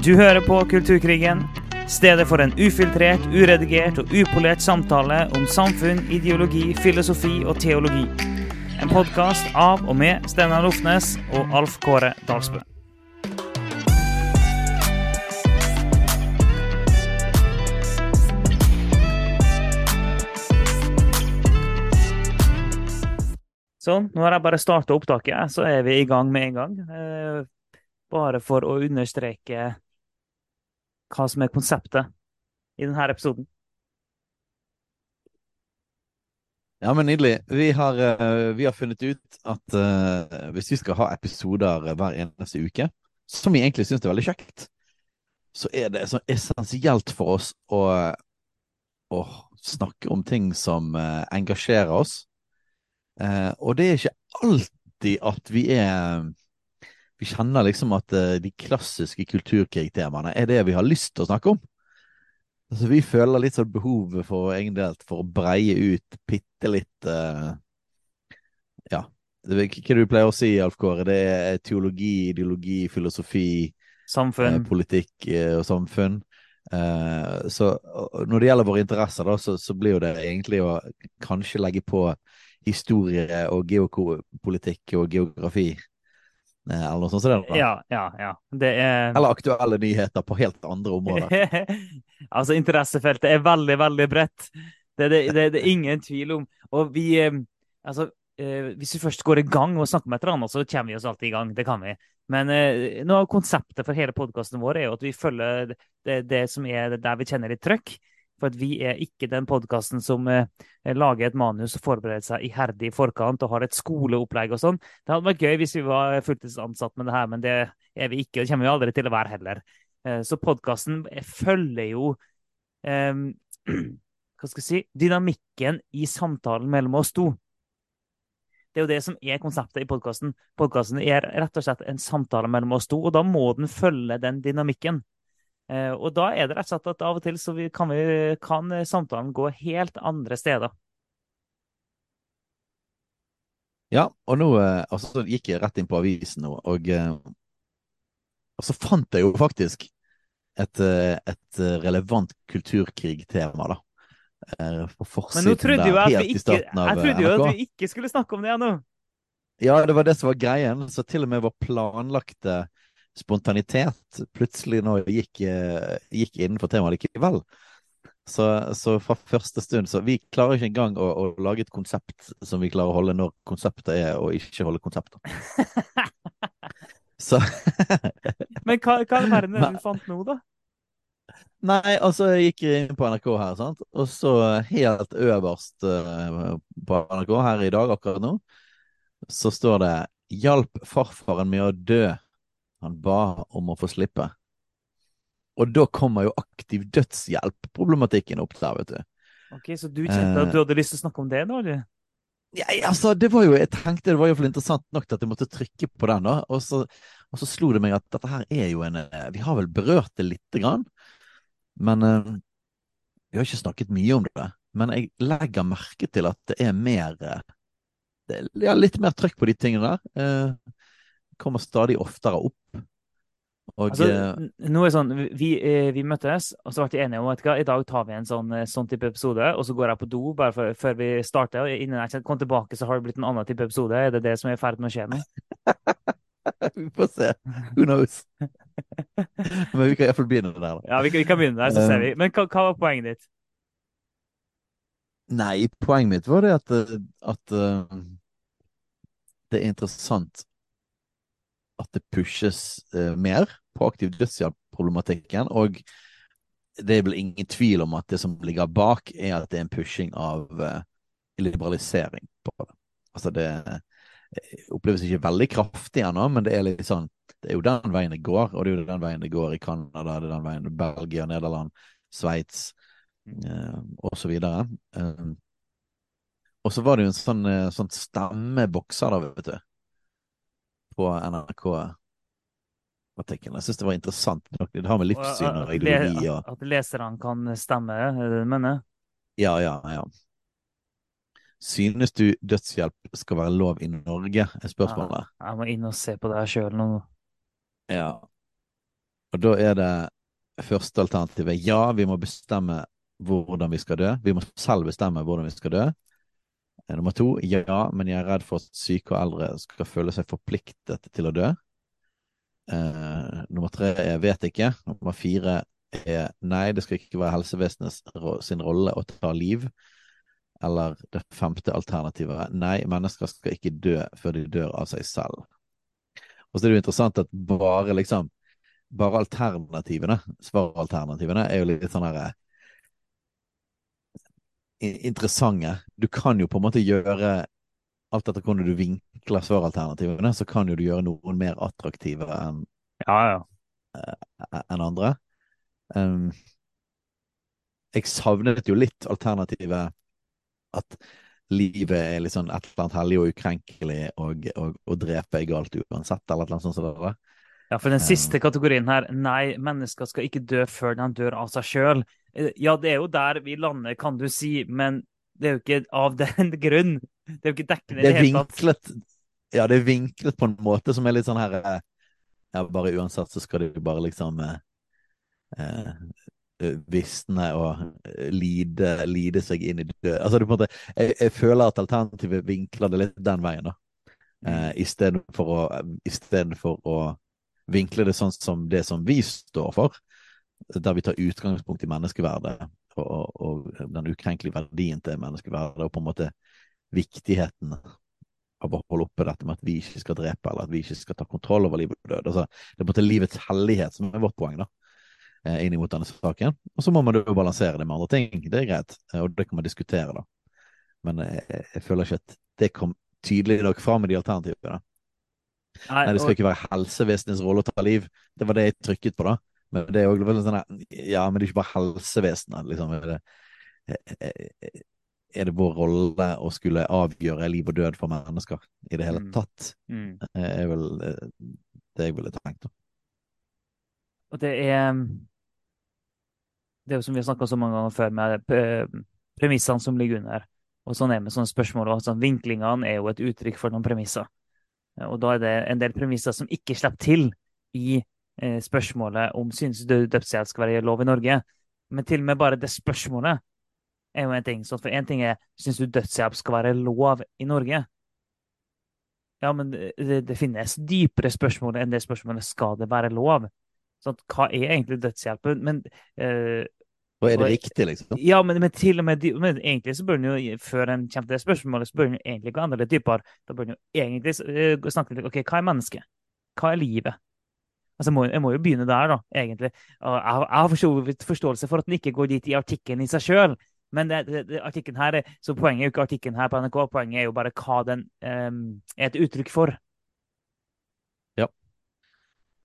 Du hører på Kulturkrigen, stedet for en ufiltrert, uredigert og upolert samtale om samfunn, ideologi, filosofi og teologi. En podkast av og med Steinar Lofnes og Alf Kåre Dalsbø. Sånn, nå har jeg bare starta opptaket, så er vi i gang med en gang. Eh, bare for å understreke hva som er konseptet i denne episoden. Ja, men nydelig. Vi har, uh, vi har funnet ut at uh, hvis vi skal ha episoder hver eneste uke, som vi egentlig syns er veldig kjekt, så er det så essensielt for oss å, å snakke om ting som uh, engasjerer oss. og det er ikke alltid at vi er Vi kjenner liksom at de klassiske kulturkrigtemaene er det vi har lyst til å snakke om. Altså, vi føler litt sånn behovet for egen del for å breie ut bitte litt uh, Ja. Det hva du pleier å si, Alf Kåre. Det er teologi, ideologi, filosofi, Samfunn. Uh, politikk uh, og samfunn. så når det gjelder våre interesser, da, så, så, blir jo det egentlig å kanskje legge på historie og geopolitikk og geografi. Eller noe sånt som det. Ja, ja, ja. Det er... Eller aktuelle nyheter på helt andre områder. altså, interessefeltet er veldig, veldig bredt. Det, det, det, det er ingen tvil om. Og vi Altså, hvis vi først går i gang og snakker med et eller annet, så kommer vi oss alltid i gang. Det kan vi. Men eh, noe av konseptet for hele podkasten vår er jo at vi følger det, det, som er der vi kjenner litt trøkk. For vi er ikke den podkasten som eh, lager et manus og forbereder seg iherdig i forkant og har et skoleopplegg og sånn. Det hadde vært gøy hvis vi var fulltidsansatt med det her, men det er vi ikke. Og det kommer vi aldri til å være heller. Eh, så podkasten følger jo eh, hva skal jeg si, dynamikken i samtalen mellom oss to. Det er jo det som er konseptet i podkasten. Podkasten er rett og slett en samtale mellom oss to, og da må den følge den dynamikken. Eh, og da er det rett og slett at av og til så vi, kan, vi, kan, samtalen gå helt andre steder. Ja, og nå eh, altså, gikk jeg rett inn på avisen nå, og, eh, og så fant jeg jo faktisk et, et relevant kulturkrigtema, da. På Men nå trodde jo at vi ikke, jeg trodde jo at vi ikke skulle snakke om det ennå. Ja, det var det som var greien. Så til og med vår planlagte spontanitet plutselig nå gikk, eh, gikk innenfor temaet likevel. Så, så, fra første stund Så vi klarer ikke engang å, å, lage et konsept som vi klarer å holde når konseptet er å ikke holde konseptet. så Men hva, hva er verden du fant nå, da? Nei, altså jeg gikk inn på NRK her, sant? og så helt øverst uh, på NRK her i dag akkurat nå, så står det 'Hjalp farfaren med å dø'. Han ba om å få slippe. Og da kommer jo aktiv dødshjelp-problematikken opp der, vet du. Ok, Så du kjente at du hadde lyst til å snakke om det da? eller? Ja, altså, det var jo, Jeg tenkte det var iallfall interessant nok til at jeg måtte trykke på den. da, og så, og så, slo det meg at dette her er jo en eh, Vi har vel berørt det lite grann, men uh, vi har ikke snakket mye om det. Men jeg legger merke til at det er mer eh, det er litt mer trykk på de tingene der. Uh, kommer stadig oftere opp. Og, altså, eh, nå er sånn, vi, eh, vi, møttes, og så ble vi enige om at i dag tar vi en sånn, eh, sånn, type episode. Og så går jeg på do bare for, før vi starter. og Innen jeg kommer tilbake, så har det blitt en annen type episode. Er det det som er i ferd med å skje nå? vi får se. Who knows? Men vi kan iallfall begynne der. Da. Ja, vi, vi, kan begynne der, så ser vi. Men hva, hva, var poenget ditt? Nei, poenget mitt var det at, at uh, det er interessant at det pushes uh, mer på aktiv dødshjelp-problematikken. Og det er vel ingen tvil om at det som ligger bak, er at det er en pushing av uh, liberalisering på det. Altså det eh, oppleves ikke veldig kraftig ennå, men det er litt sånn Det er jo den veien det går, og det er jo den veien det går i Canada, det er den veien Belgia, Nederland, Sveits eh, osv. Uh, og så var det jo en sånn, sånn stemmebokser, da, vet du på NRK-artikkelen. Jeg syns det var interessant. Det har med livssyn og ideologi og At leserne kan stemme, er mener? Ja, ja, ja. Synes du dødshjelp skal være lov i Norge, er spørsmålet. Ja, jeg må inn og se på det sjøl nå. Ja. Og da er det første alternativet ja, vi må bestemme hvordan vi skal dø. Vi må selv bestemme hvordan vi skal dø. Eh, nummer to ja, men jeg er redd for at syke og eldre skal føle seg forpliktet til å dø. Eh, nummer tre er vet ikke. Nummer fire er nei, det skal ikke være helsevesenets sin rolle å ta liv. Eller det femte alternativet er nei, mennesker skal ikke dø før de dør av seg selv. Og så er det jo interessant at bare liksom bare alternativene, svaralternativene, er jo litt sånn herre interessante. Du kan jo på en måte gjøre Alt etter hvordan du vinkler svaralternativene, så kan jo du gjøre noen mer attraktive enn ja, ja. en enn andre. Um, jeg savnet jo litt alternativet at livet er litt sånn et eller annet hellig og ukrenkelig, og, og, og drepe er galt uansett, eller et eller annet sånt som det der. Ja, for den siste kategorien her, nei, mennesker skal ikke dø før de dør av seg sjøl. Eh, ja, det er jo der vi lander, kan du si, men det er jo ikke av den grunn. Det er jo ikke dekkende i det hele tatt. Ja, det er vinklet på en måte som er litt sånn her eh, Ja, bare uansett så skal de bare liksom eh, eh, visne og lide, lide, seg inn i død. Altså, det, måte, jeg, jeg, føler at alternativet vinkler det litt den veien, da. Mm. Eh, Istedenfor å, i for å vinkle det sånn som det som vi står for, der vi tar utgangspunkt i menneskeverdet og, og, og den ukrenkelige verdien til menneskeverdet, og på en måte viktigheten av å holde oppe dette med at vi ikke skal drepe, eller at vi ikke skal ta kontroll over liv og død. Altså, det er på en måte livets hellighet som er vårt poeng, da, eh, inn mot denne saken. Og så må man jo balansere det med andre ting. Det er greit, eh, og det kan man diskutere, da. Men jeg, eh, jeg føler ikke at det kom tydelig nok fram med de alternativene. Nei, det skal og... ikke være helsevesenets rolle å ta liv. Det var det jeg trykket på, da. Men det er jo veldig sånn Ja, men det er ikke bare helsevesenet. Liksom. Er, det, er det vår rolle å skulle avgjøre liv og død for mennesker i det hele mm. tatt? Mm. er vel det jeg ville tenkt. Da. Og det er Det er jo som vi har snakka så mange ganger før, med eh, premissene som ligger under. Og sånn er med sånne spørsmål. Og sånn, vinklingene er jo et uttrykk for noen premisser. Og da er det en del premisser som ikke slipper til i eh, spørsmålet om synes du dødshjelp skal være lov i Norge. Men til og med bare det spørsmålet er jo en ting. Så for én ting er synes du dødshjelp skal være lov i Norge. Ja, men det, det finnes dypere spørsmål enn det spørsmålet skal det være lov. Sånn, hva er egentlig dødshjelpen? Men eh, og er det riktig, liksom? Ja, men, men, til og med men egentlig så bør en jo, før en kommer til det spørsmålet, så bør en jo egentlig gå litt dypere. Da bør en jo egentlig uh, snakke litt OK, hva er mennesket? Hva er livet? Altså, må, jeg må jo begynne der, da, egentlig. Og jeg, jeg har forståelse for at den ikke går dit i artikkelen i seg sjøl. Men det, det, artikkelen her, så poenget er jo ikke artikken her på NRK, poenget er jo bare hva den um, er et uttrykk for.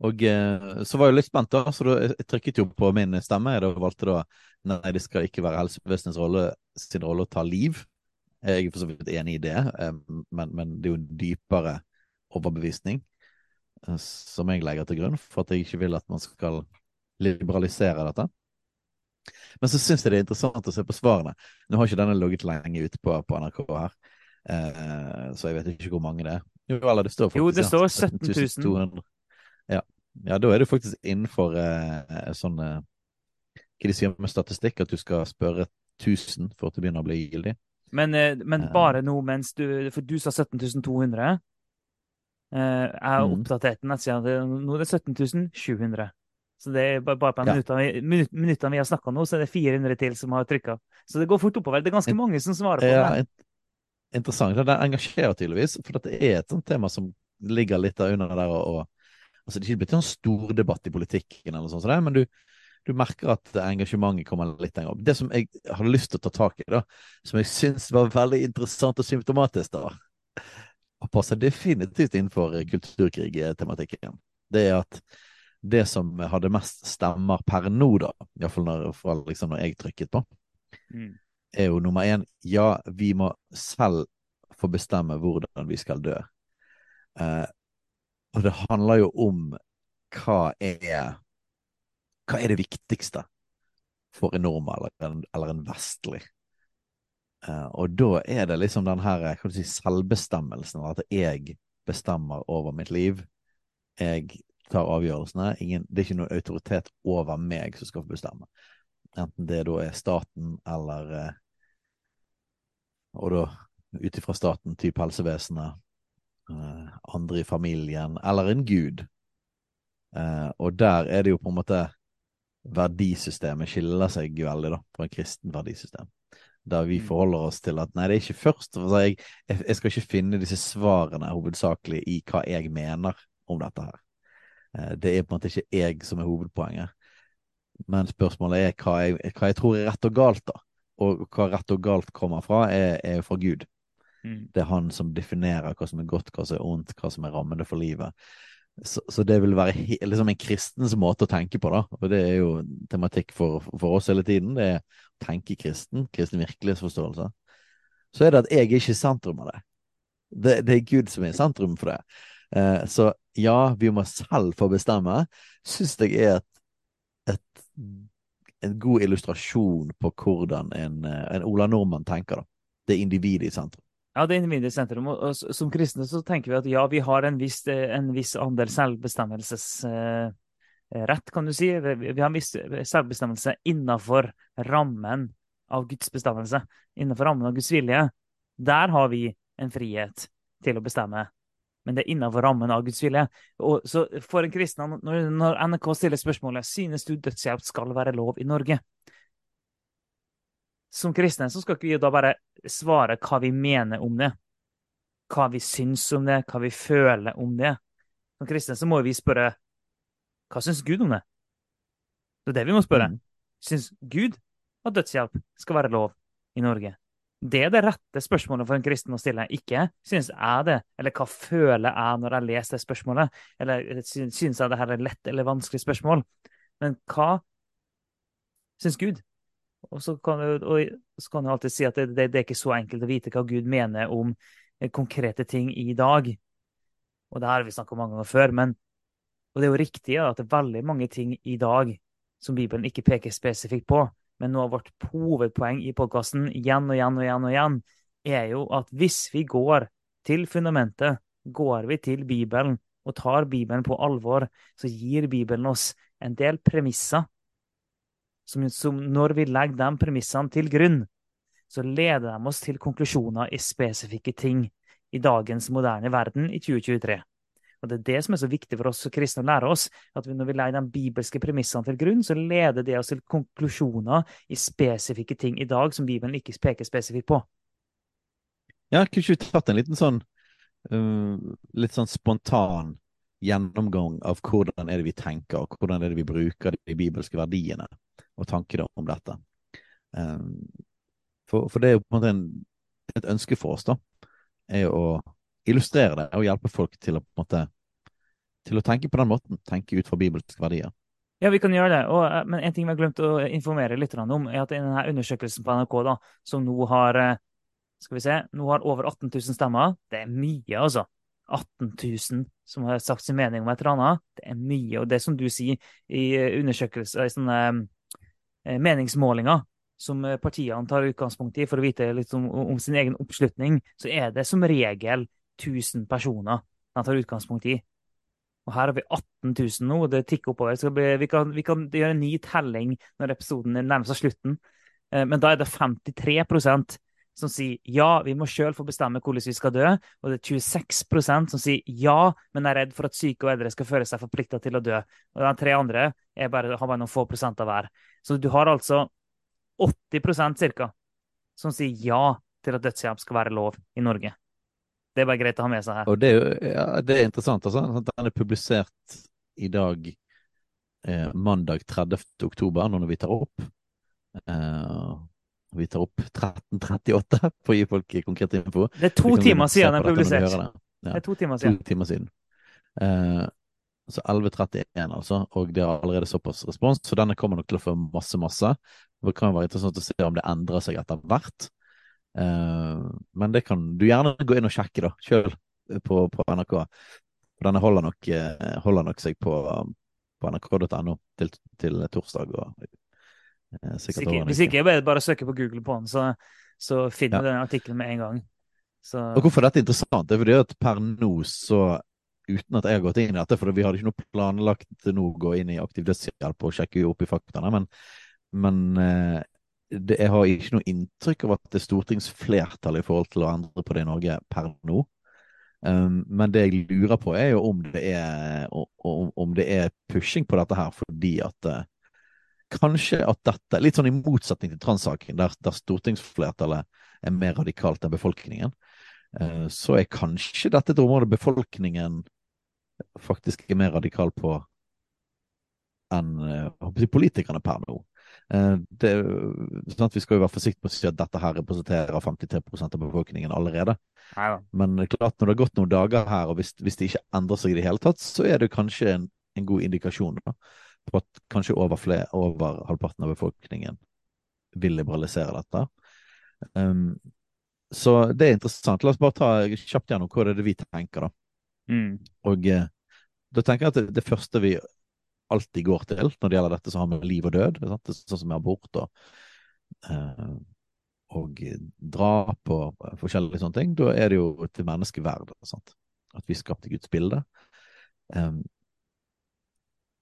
Og eh, så var jeg litt spent, da, så da, jeg trykket jo på min stemme. Jeg valgte da nei, det skal ikke være helsevesenets rolle, sin rolle å ta liv. Jeg er for så vidt enig i det, eh, men, men, det er jo en dypere overbevisning eh, som jeg legger til grunn for at jeg ikke vil at man skal liberalisere dette. Men så syns jeg det er interessant å se på svarene. Nå har ikke denne ligget lenge ute på, på, NRK her, så jeg vet ikke hvor mange det er. Jo, det står faktisk, jo, det står 17 200. Ja. ja, da er du faktisk innenfor eh, sånn eh, Hva de sier med statistikk, at du skal spørre 1000 for at det begynner å bli gyldig. Men, eh, men bare nå mens du For du sa 17 200. Eh, jeg har mm. oppdatert nettsida. Nå er det 17.700 Så det er bare på ja. minuttene, minuttene vi har snakka nå, så er det 400 til som har trykka. Så det går fort oppover. Det er ganske mange som svarer på ja, det. Interessant. Det engasjerer tydeligvis, for det er et sånt tema som ligger litt der under der og, altså Det er ikke blitt en stor debatt i politikken, eller det, men du, du, merker at engasjementet kommer litt lenger opp. Det som jeg hadde lyst til å ta tak i, da, som jeg syns var veldig interessant og symptomatisk, da, og passer definitivt innenfor kulturkrig-tematikken, det er at det som hadde mest stemmer per nå, da, iallfall når, liksom når jeg trykket på, mm. er jo nummer én ja, vi må selv få bestemme hvordan vi skal dø. Eh, og det handler jo om hva er Hva er det viktigste for en nordmann eller en, eller en vestlig? Uh, og da er det liksom den her si, selvbestemmelsen, at jeg bestemmer over mitt liv. Jeg tar avgjørelsene. Ingen, det er ikke noen autoritet over meg som skal få bestemme. Enten det da er staten eller eh, Og da ut ifra staten, type helsevesenet, andre i familien, eller en gud. Eh, og der er det jo på en måte Verdisystemet skiller seg veldig da, fra en kristen verdisystem. Der vi Mm. forholder oss til at nei, det er ikke først jeg, jeg, jeg skal ikke finne disse svarene hovedsakelig i hva jeg mener om dette her. Eh, Det er på en måte ikke jeg som er hovedpoenget. Men spørsmålet er hva jeg, hva jeg tror er rett og galt, da. Og hva rett og galt kommer fra, er, er fra Gud. Mm. Det er han som definerer hva som er godt, hva som er ondt, hva som er rammende for livet. Så, så det vil være liksom en kristens måte å tenke på, da. Og det er jo tematikk for, for oss hele tiden. Det er å tenke kristen, kristen virkelighetsforståelse. Så er det at jeg er ikke i sentrum av det. Det, det er Gud som er i sentrum for det. Eh, så ja, vi må selv få bestemme. Syns jeg er et, et, en god illustrasjon på hvordan en, eh, en Ola Nordmann tenker, da. Det er individet i sentrum. Ja, det individet sentrum. Og, som kristne så tenker vi at ja, vi har en viss, eh, en viss andel selvbestemmelsesrett, kan du si. Vi har en viss selvbestemmelse innenfor rammen av Guds bestemmelse, innenfor rammen av Guds vilje. Der har vi en frihet til å bestemme. Men det er innenfor rammen av Guds vilje. Og så for en kristen, når, når NRK stiller spørsmålet synes du dødshjelp skal være lov i Norge, som kristne så skal ikke vi da bare svare hva vi mener om det. Hva vi syns om det, hva vi føler om det. Som kristne så må vi spørre hva syns Gud om det? Det er det vi må spørre. Mm. Syns Gud at dødshjelp skal være lov i Norge? Det er det rette spørsmålet for en kristen å stille. Ikke syns jeg det, eller hva føler jeg når jeg leser det spørsmålet? Eller syns syns jeg det her er lett eller vanskelig spørsmål? Men hva syns Gud? Og så kan du, alltid si at det, det, det er ikke så enkelt å vite hva Gud mener om eh, konkrete ting i dag. Og det har vi snakket om mange ganger før. Men, og det er jo riktig at det er veldig mange ting i dag som Bibelen ikke peker spesifikt på. Men noe av vårt hovedpoeng i podkasten igjen og igjen og igjen og igjen, er jo at hvis vi går til fundamentet, går vi til Bibelen og tar Bibelen på alvor, så gir Bibelen oss en del premisser som, som når vi legger de premissene til grunn, så leder de oss til konklusjoner i spesifikke ting i dagens moderne verden i 2023. Og Det er det som er så viktig for oss kristne å lære oss, at når vi legger de bibelske premissene til grunn, så leder det oss til konklusjoner i spesifikke ting i dag som Bibelen ikke peker spesifikt på. Ja, kunne ikke vi tatt en liten sånn uh, litt sånn spontan gjennomgang av hvordan er det vi tenker, og hvordan er det vi bruker de bibelske verdiene og tankene om dette. Um, for, for det er jo på en måte en, et ønske for oss, da, er å illustrere det og hjelpe folk til å på en måte til å tenke på den måten, tenke ut fra bibelske verdier. Ja, vi kan gjøre det. Og, eh, men en ting vi har glemt å informere litt om, er at i denne undersøkelsen på NRK, da, som nå har eh, skal vi se, nå har over 18 000 stemmer, det er mye, altså. 18 000 som har sagt sin mening om et eller annet, det er mye. Og det som du sier i eh, undersøkelser, i sånne eh, meningsmålinger, som eh, partiene tar utgangspunkt i for å vite litt om, om sin egen oppslutning, så er det som regel 1000 personer de tar utgangspunkt i. Og her har vi 18 000 nå, og det tikker oppover. Det vi, kan, vi kan gjøre en ny telling når episoden nærmer seg slutten. Eh, Men da er det 53 som sier ja, vi må sjøl få bestemme hvordan vi skal dø. Og det er 26% som sier ja, men er redd for at syke og eldre skal føle seg forplikta til å dø. Og de tre andre bare, har bare noen få prosent av hver. Så du har altså 80% ca. som sier ja til at dødshjelp skal være lov i Norge. Det er bare greit å ha med seg her. Og det, er jo- ja, det er interessant. altså. sånn Den er publisert i dag, eh, mandag 30. oktober, når vi tar opp. Eh, vi tar opp 13.38 for å gi folk konkret info. Det er to timer siden den er publisert. det. Ja. Det er to timer To siden. timer siden. Uh, så 11.31, altså. Og det har allerede såpass respons, så denne kommer nok til å få masse, masse. Det kan være interessant å se om det endrer seg etter hvert. Uh, men det kan du gjerne gå inn og sjekke da, sjøl på, på NRK. For denne holder nok, eh, holder nok seg på, på nrk.no til, til torsdag. Og, sikkert ikke, hvis ikke er det bare å søke på Google på den, så, så finner Ja. du den artikkelen med en gang. Så, Og hvorfor dette er interessant, det er fordi at per nå så uten at jeg har gått inn i dette, for vi hadde ikke noe planlagt nå å gå inn i aktiv dødshjelp og sjekke opp i faktaene, men, men eh, det, jeg har ikke noe inntrykk av at det er stortingsflertall i forhold til å endre på det i Norge per nå. Um, men det jeg lurer på, er jo om det er, om, om det er pushing på dette her fordi at uh, Kanskje at dette, litt sånn i motsetning til transsaken, der, der stortingsflertallet er mer radikalt enn befolkningen, uh, så er kanskje dette et område befolkningen faktisk er mer radikal på enn uh, politikerne per nå. Eh, det, sånn vi skal jo være forsiktige med å si at dette her representerer 53 av befolkningen allerede. Neida. Men klart når det har gått noen dager her, og hvis, hvis, det ikke endrer seg i det hele tatt, så er det kanskje en, en god indikasjon da, på at kanskje over, flere, over, halvparten av befolkningen vil liberalisere dette. Um, så det er interessant. La oss bare ta kjapt gjennom hva det er det vi tenker, da. Mm. Og eh, da tenker jeg at det, det første vi alltid går til når det gjelder dette som har med liv og død. Sant? Sånn som abort og, uh, og drap og forskjellige sånne ting. Da er det jo til menneskeverd. Sant? At vi skapte Guds bilde. Um,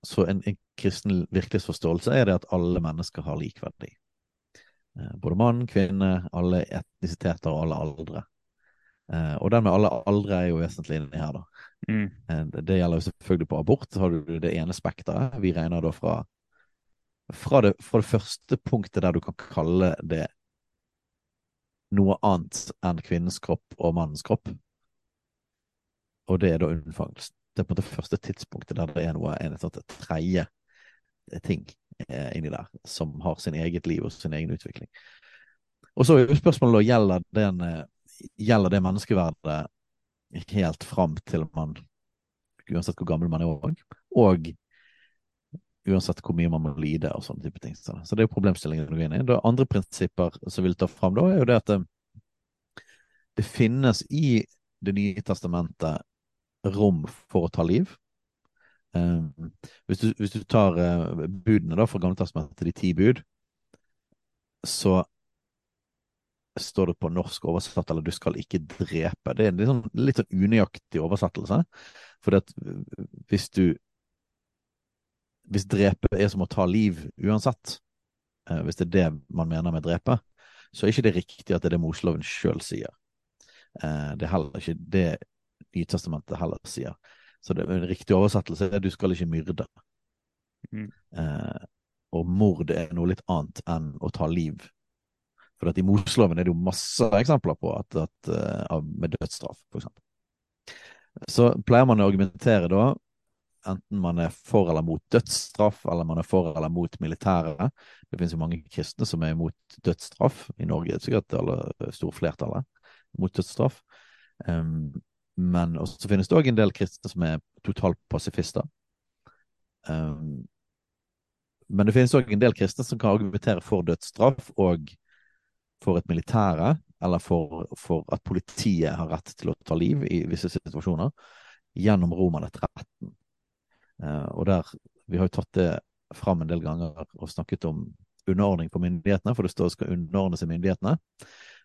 så en, en, kristen virkelighetsforståelse er det at alle mennesker har lik verdi. Eh, både mann, kvinne, alle etnisiteter og alle aldre. Eh, og den med alle aldre er jo vesentlig inni her, da. Mm. Eh, det gjelder jo selvfølgelig på abort, så har du det ene spekteret. Vi regner da fra, fra, det, fra det første punktet der du kan kalle det noe annet enn kvinnens kropp og mannens kropp. Og det er da unnfangelsen. Det er på det første tidspunktet der det er noe en sånn tredje ting eh, inni der, som har sin eget liv og sin egen utvikling. Og så er jo spørsmålet da, gjelder den gjelder det menneskeverdet helt fram til man Uansett hvor gammel man er òg. Og uansett hvor mye man må lide og sånne type ting. Så det er jo problemstillingen du går inn i. Det andre prinsipper som vil ta fram da, er jo det at det, det finnes i Det nye testamentet rom for å ta liv. Um, hvis, du, hvis, du, tar uh, budene da fra Gamle testamentet, de ti bud, så står det på norsk oversatt, eller 'du skal ikke drepe'. Det er en litt sånn, litt sånn unøyaktig oversettelse. For hvis du Hvis drepe er som å ta liv uansett, eh, hvis det er det man mener med drepe, så er ikke det riktig at det er det Moseloven sjøl sier. Eh, det er heller ikke det Nytestamentet heller sier. Så det, er en riktig oversettelse er 'du skal ikke myrde'. Mm. Eh, og mord er noe litt annet enn å ta liv for at i Moseloven er det jo masse eksempler på at, at, uh, med dødsstraff, f.eks. Så pleier man å argumentere da, enten man er for eller mot dødsstraff, eller man er for eller mot militæret. Det finnes jo mange kristne som er imot dødsstraff. I Norge er det sikkert alle store flertallet mot dødsstraff. Um, men så finnes det òg en del kristne som er totalpasifister. Um, men det finnes òg en del kristne som kan argumentere for dødsstraff og for et militære, eller for, for, at politiet har rett til å ta liv i visse situasjoner, gjennom Romerne 13. Uh, og der, Vi har jo tatt det fram en del ganger og snakket om underordning på myndighetene, for det står det skal underordne seg myndighetene.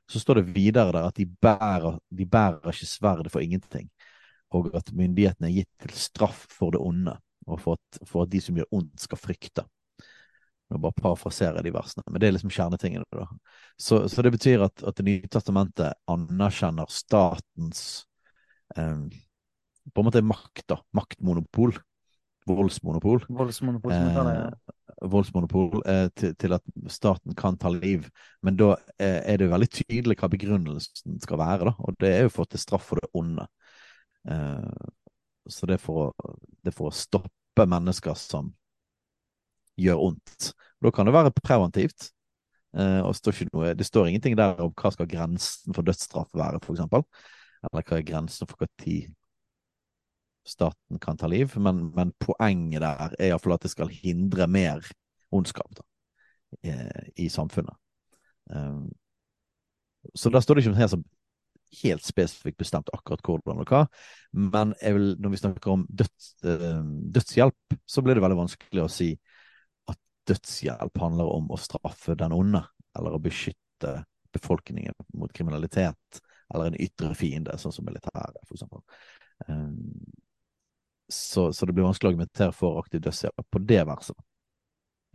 Så står det videre der at de bærer, de bærer ikke sverdet for ingenting, og at myndighetene er gitt til straff for det onde, og for at, for at de som gjør ondt, skal frykte. Nå bare parafraserer de versene, men det er liksom kjernetingene. da. Så, så det betyr at, at Det nye testamentet anerkjenner statens eh, på en måte makt, da. Maktmonopol. Voldsmonopol. Voldsmonopol, som det, ja. Voldsmonopol eh, til, til, at staten kan ta liv. Men da eh, er det veldig tydelig hva begrunnelsen skal være, da. Og det er jo for til straff for det onde. Eh, så det er å, det er for å stoppe mennesker som gjør ondt. Da kan det være preventivt. Eh, og står noe, det står ingenting der om hva skal grensen for dødsstraff være, f.eks. Eller hva er grensen for når staten kan ta liv. Men, men poenget der er iallfall at det skal hindre mer ondskap da, i, i, samfunnet. Um, så da står det ikke helt, helt spesifikt bestemt akkurat hvordan og hva. Men vil, når vi snakker om døds, uh, dødshjelp, så blir det veldig vanskelig å si at dødshjelp handler om å straffe den onde, eller å beskytte befolkningen mot kriminalitet, eller en ytre fiende, sånn som militæret, for eksempel. Um, så, så, det blir vanskelig å argumentere for aktiv dødshjelp på det verset.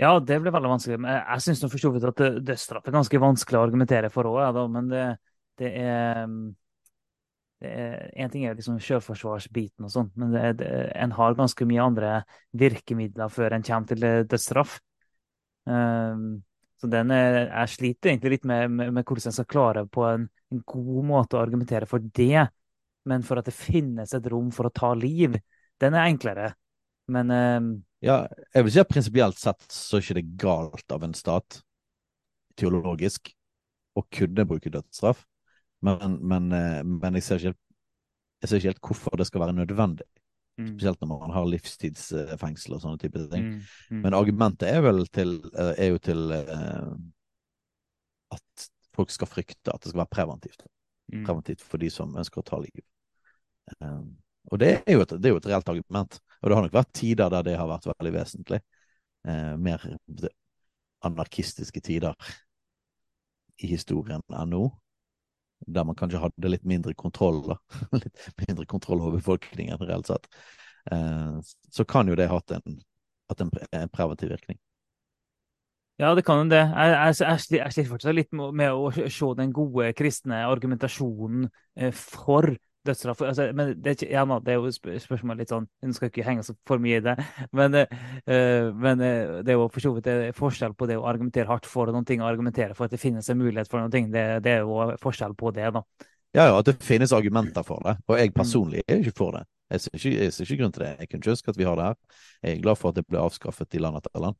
Ja, det blir veldig vanskelig. Jeg syns for så vidt at dødsstraff er ganske vanskelig å argumentere for òg, men det, det er en ting er liksom selvforsvarsbiten og sånn, men det, det, en har ganske mye andre virkemidler før en kommer til dødsstraff. Um, så den er, jeg sliter egentlig litt med, med, med hvordan en skal klare på en, en, god måte å argumentere for det. Men for at det finnes et rom for å ta liv, den er enklere. Men um, Ja, jeg vil si at prinsipielt sett så er ikke det galt av en stat, teologisk, å kunne bruke dødsstraff. Men, men, eh, men jeg, ser helt, jeg, ser ikke helt, hvorfor det skal være nødvendig. Mm. Spesielt når man har livstidsfengsel og sånne type ting. Mm. Mm. Men argumentet er vel til, eh, er jo til uh, at folk skal frykte at det skal være preventivt. Mm. Preventivt for de som ønsker å ta liv. Um, og det er, et, det er, jo et, reelt argument. Og det har nok vært tider der det har vært veldig vesentlig. Eh, mer anarkistiske tider i historien enn nå der man kanskje hadde litt mindre kontroll, da. litt mindre kontroll over befolkningen reelt sett, eh, så kan jo det ha hatt en, hatt en, en preventiv virkning. Ja, det kan jo det. Jeg, jeg, jeg sliter fortsatt litt med å se den gode kristne argumentasjonen eh, for dødsstraff. Altså, men det, ja, det, er jo spørsmål litt sånn Hun skal ikke henge seg for mye i det. Men, uh, men uh, det er jo for så vidt forskjell på det å argumentere hardt for noen ting og argumentere for at det finnes en mulighet for noen ting. Det, det er jo forskjell på det, da. Ja, ja, at det finnes argumenter for det. Og jeg mm. personlig er ikke for det. Jeg ser ikke, jeg ser ikke grunn til det. Jeg kunne ikke ønske at vi har det her. Jeg er glad for at det ble avskaffet i land etter land.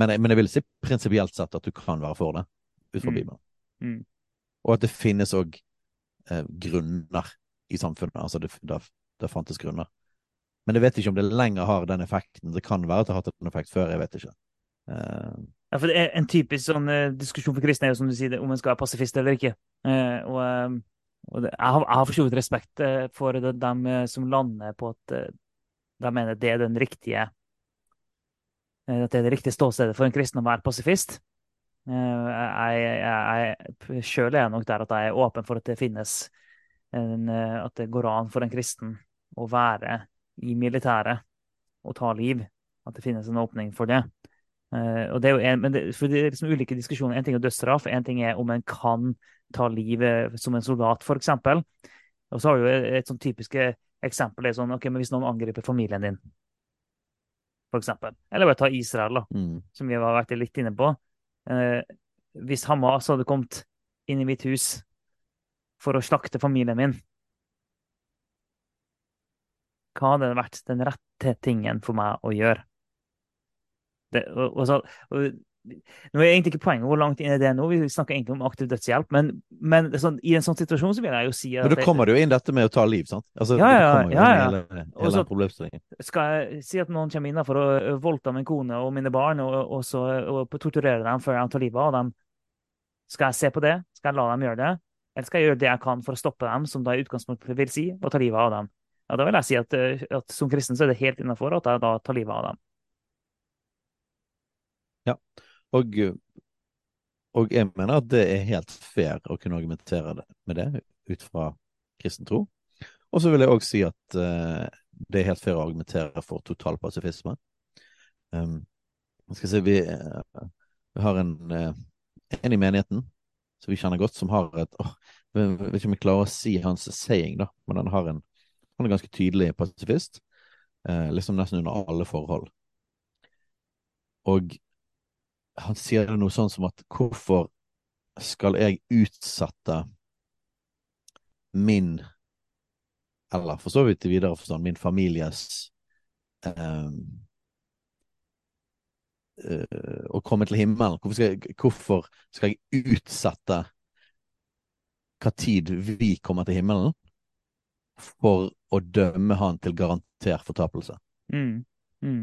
Men, men jeg vil si prinsipielt sett at du kan være for det, ut fra mm. Bibelen. Mm. Og at det finnes òg eh, grunner i samfunnet. Altså det, det, det, fantes grunner. Men jeg vet ikke om det lenger har den effekten. Det kan være at det har hatt en effekt før, jeg vet ikke. Eh. ja, for det er En typisk sånn eh, diskusjon for kristne er jo som du sier, om en skal være pasifist eller ikke. Uh, og, og det, jeg, har, jeg for så vidt respekt for det, dem som lander på at de mener det er den riktige at det er det riktige ståstedet for en kristen å være pasifist. Jeg, jeg, jeg sjøl er nok der at jeg er åpen for at det finnes en, at det går an for en kristen å være i militæret og ta liv. At det finnes en åpning for det. Uh, og det er jo en, men det, for det er liksom ulike diskusjoner. En ting er dødsstraff, en ting er om en kan ta livet som en soldat, f.eks. Og så har du et, et sånn typisk eksempel er sånn, ok, men hvis noen angriper familien din, f.eks. Eller bare ta Israel, da, mm. som vi har vært litt inne på. Uh, hvis Hamas hadde kommet inn i mitt hus for å slakte familien min, hva hadde vært den rette tingen for meg å gjøre? Det, og, og så, og, nå er egentlig ikke poenget hvor langt inn er det nå, vi snakker egentlig om aktiv dødshjelp. Men, men sånn, i en sånn situasjon så vil jeg jo si at Men da kommer det jo inn dette med å ta liv, sant? Altså, ja, ja, ja. ja. Hele, hele så, skal jeg si at noen kommer inn for å voldta min kone og mine barn og, og, så, og torturere dem før de tar livet av dem? Skal jeg se på det? Skal jeg la dem gjøre det? Eller skal jeg gjøre det jeg kan for å stoppe dem, som da i utgangspunktet vil si å ta livet av dem? Ja, Da vil jeg si at, eh, at som kristen så er det helt innafor at jeg da tar livet av dem. Ja, og, og, jeg mener at det er helt fair å kunne argumentere med det ut fra kristen tro. Og så vil jeg òg si at uh, det er helt fair å argumentere for total pasifisme. Um, skal si, vi, uh, vi har en, uh, en i menigheten som vi kjenner godt, som har et oh, Jeg vet ikke om jeg klarer å si hans saying, da, men han, har en, han er ganske tydelig pasifist. Eh, liksom nesten under alle forhold. Og han sier det noe sånn som at hvorfor skal jeg utsette min Eller for så vidt i videre forstand min families eh, eh, å komme til himmelen? Hvorfor skal, jeg, hvorfor skal jeg utsette hva tid vi kommer til himmelen, for å dømme han til garantert fortapelse? Mm. Mm.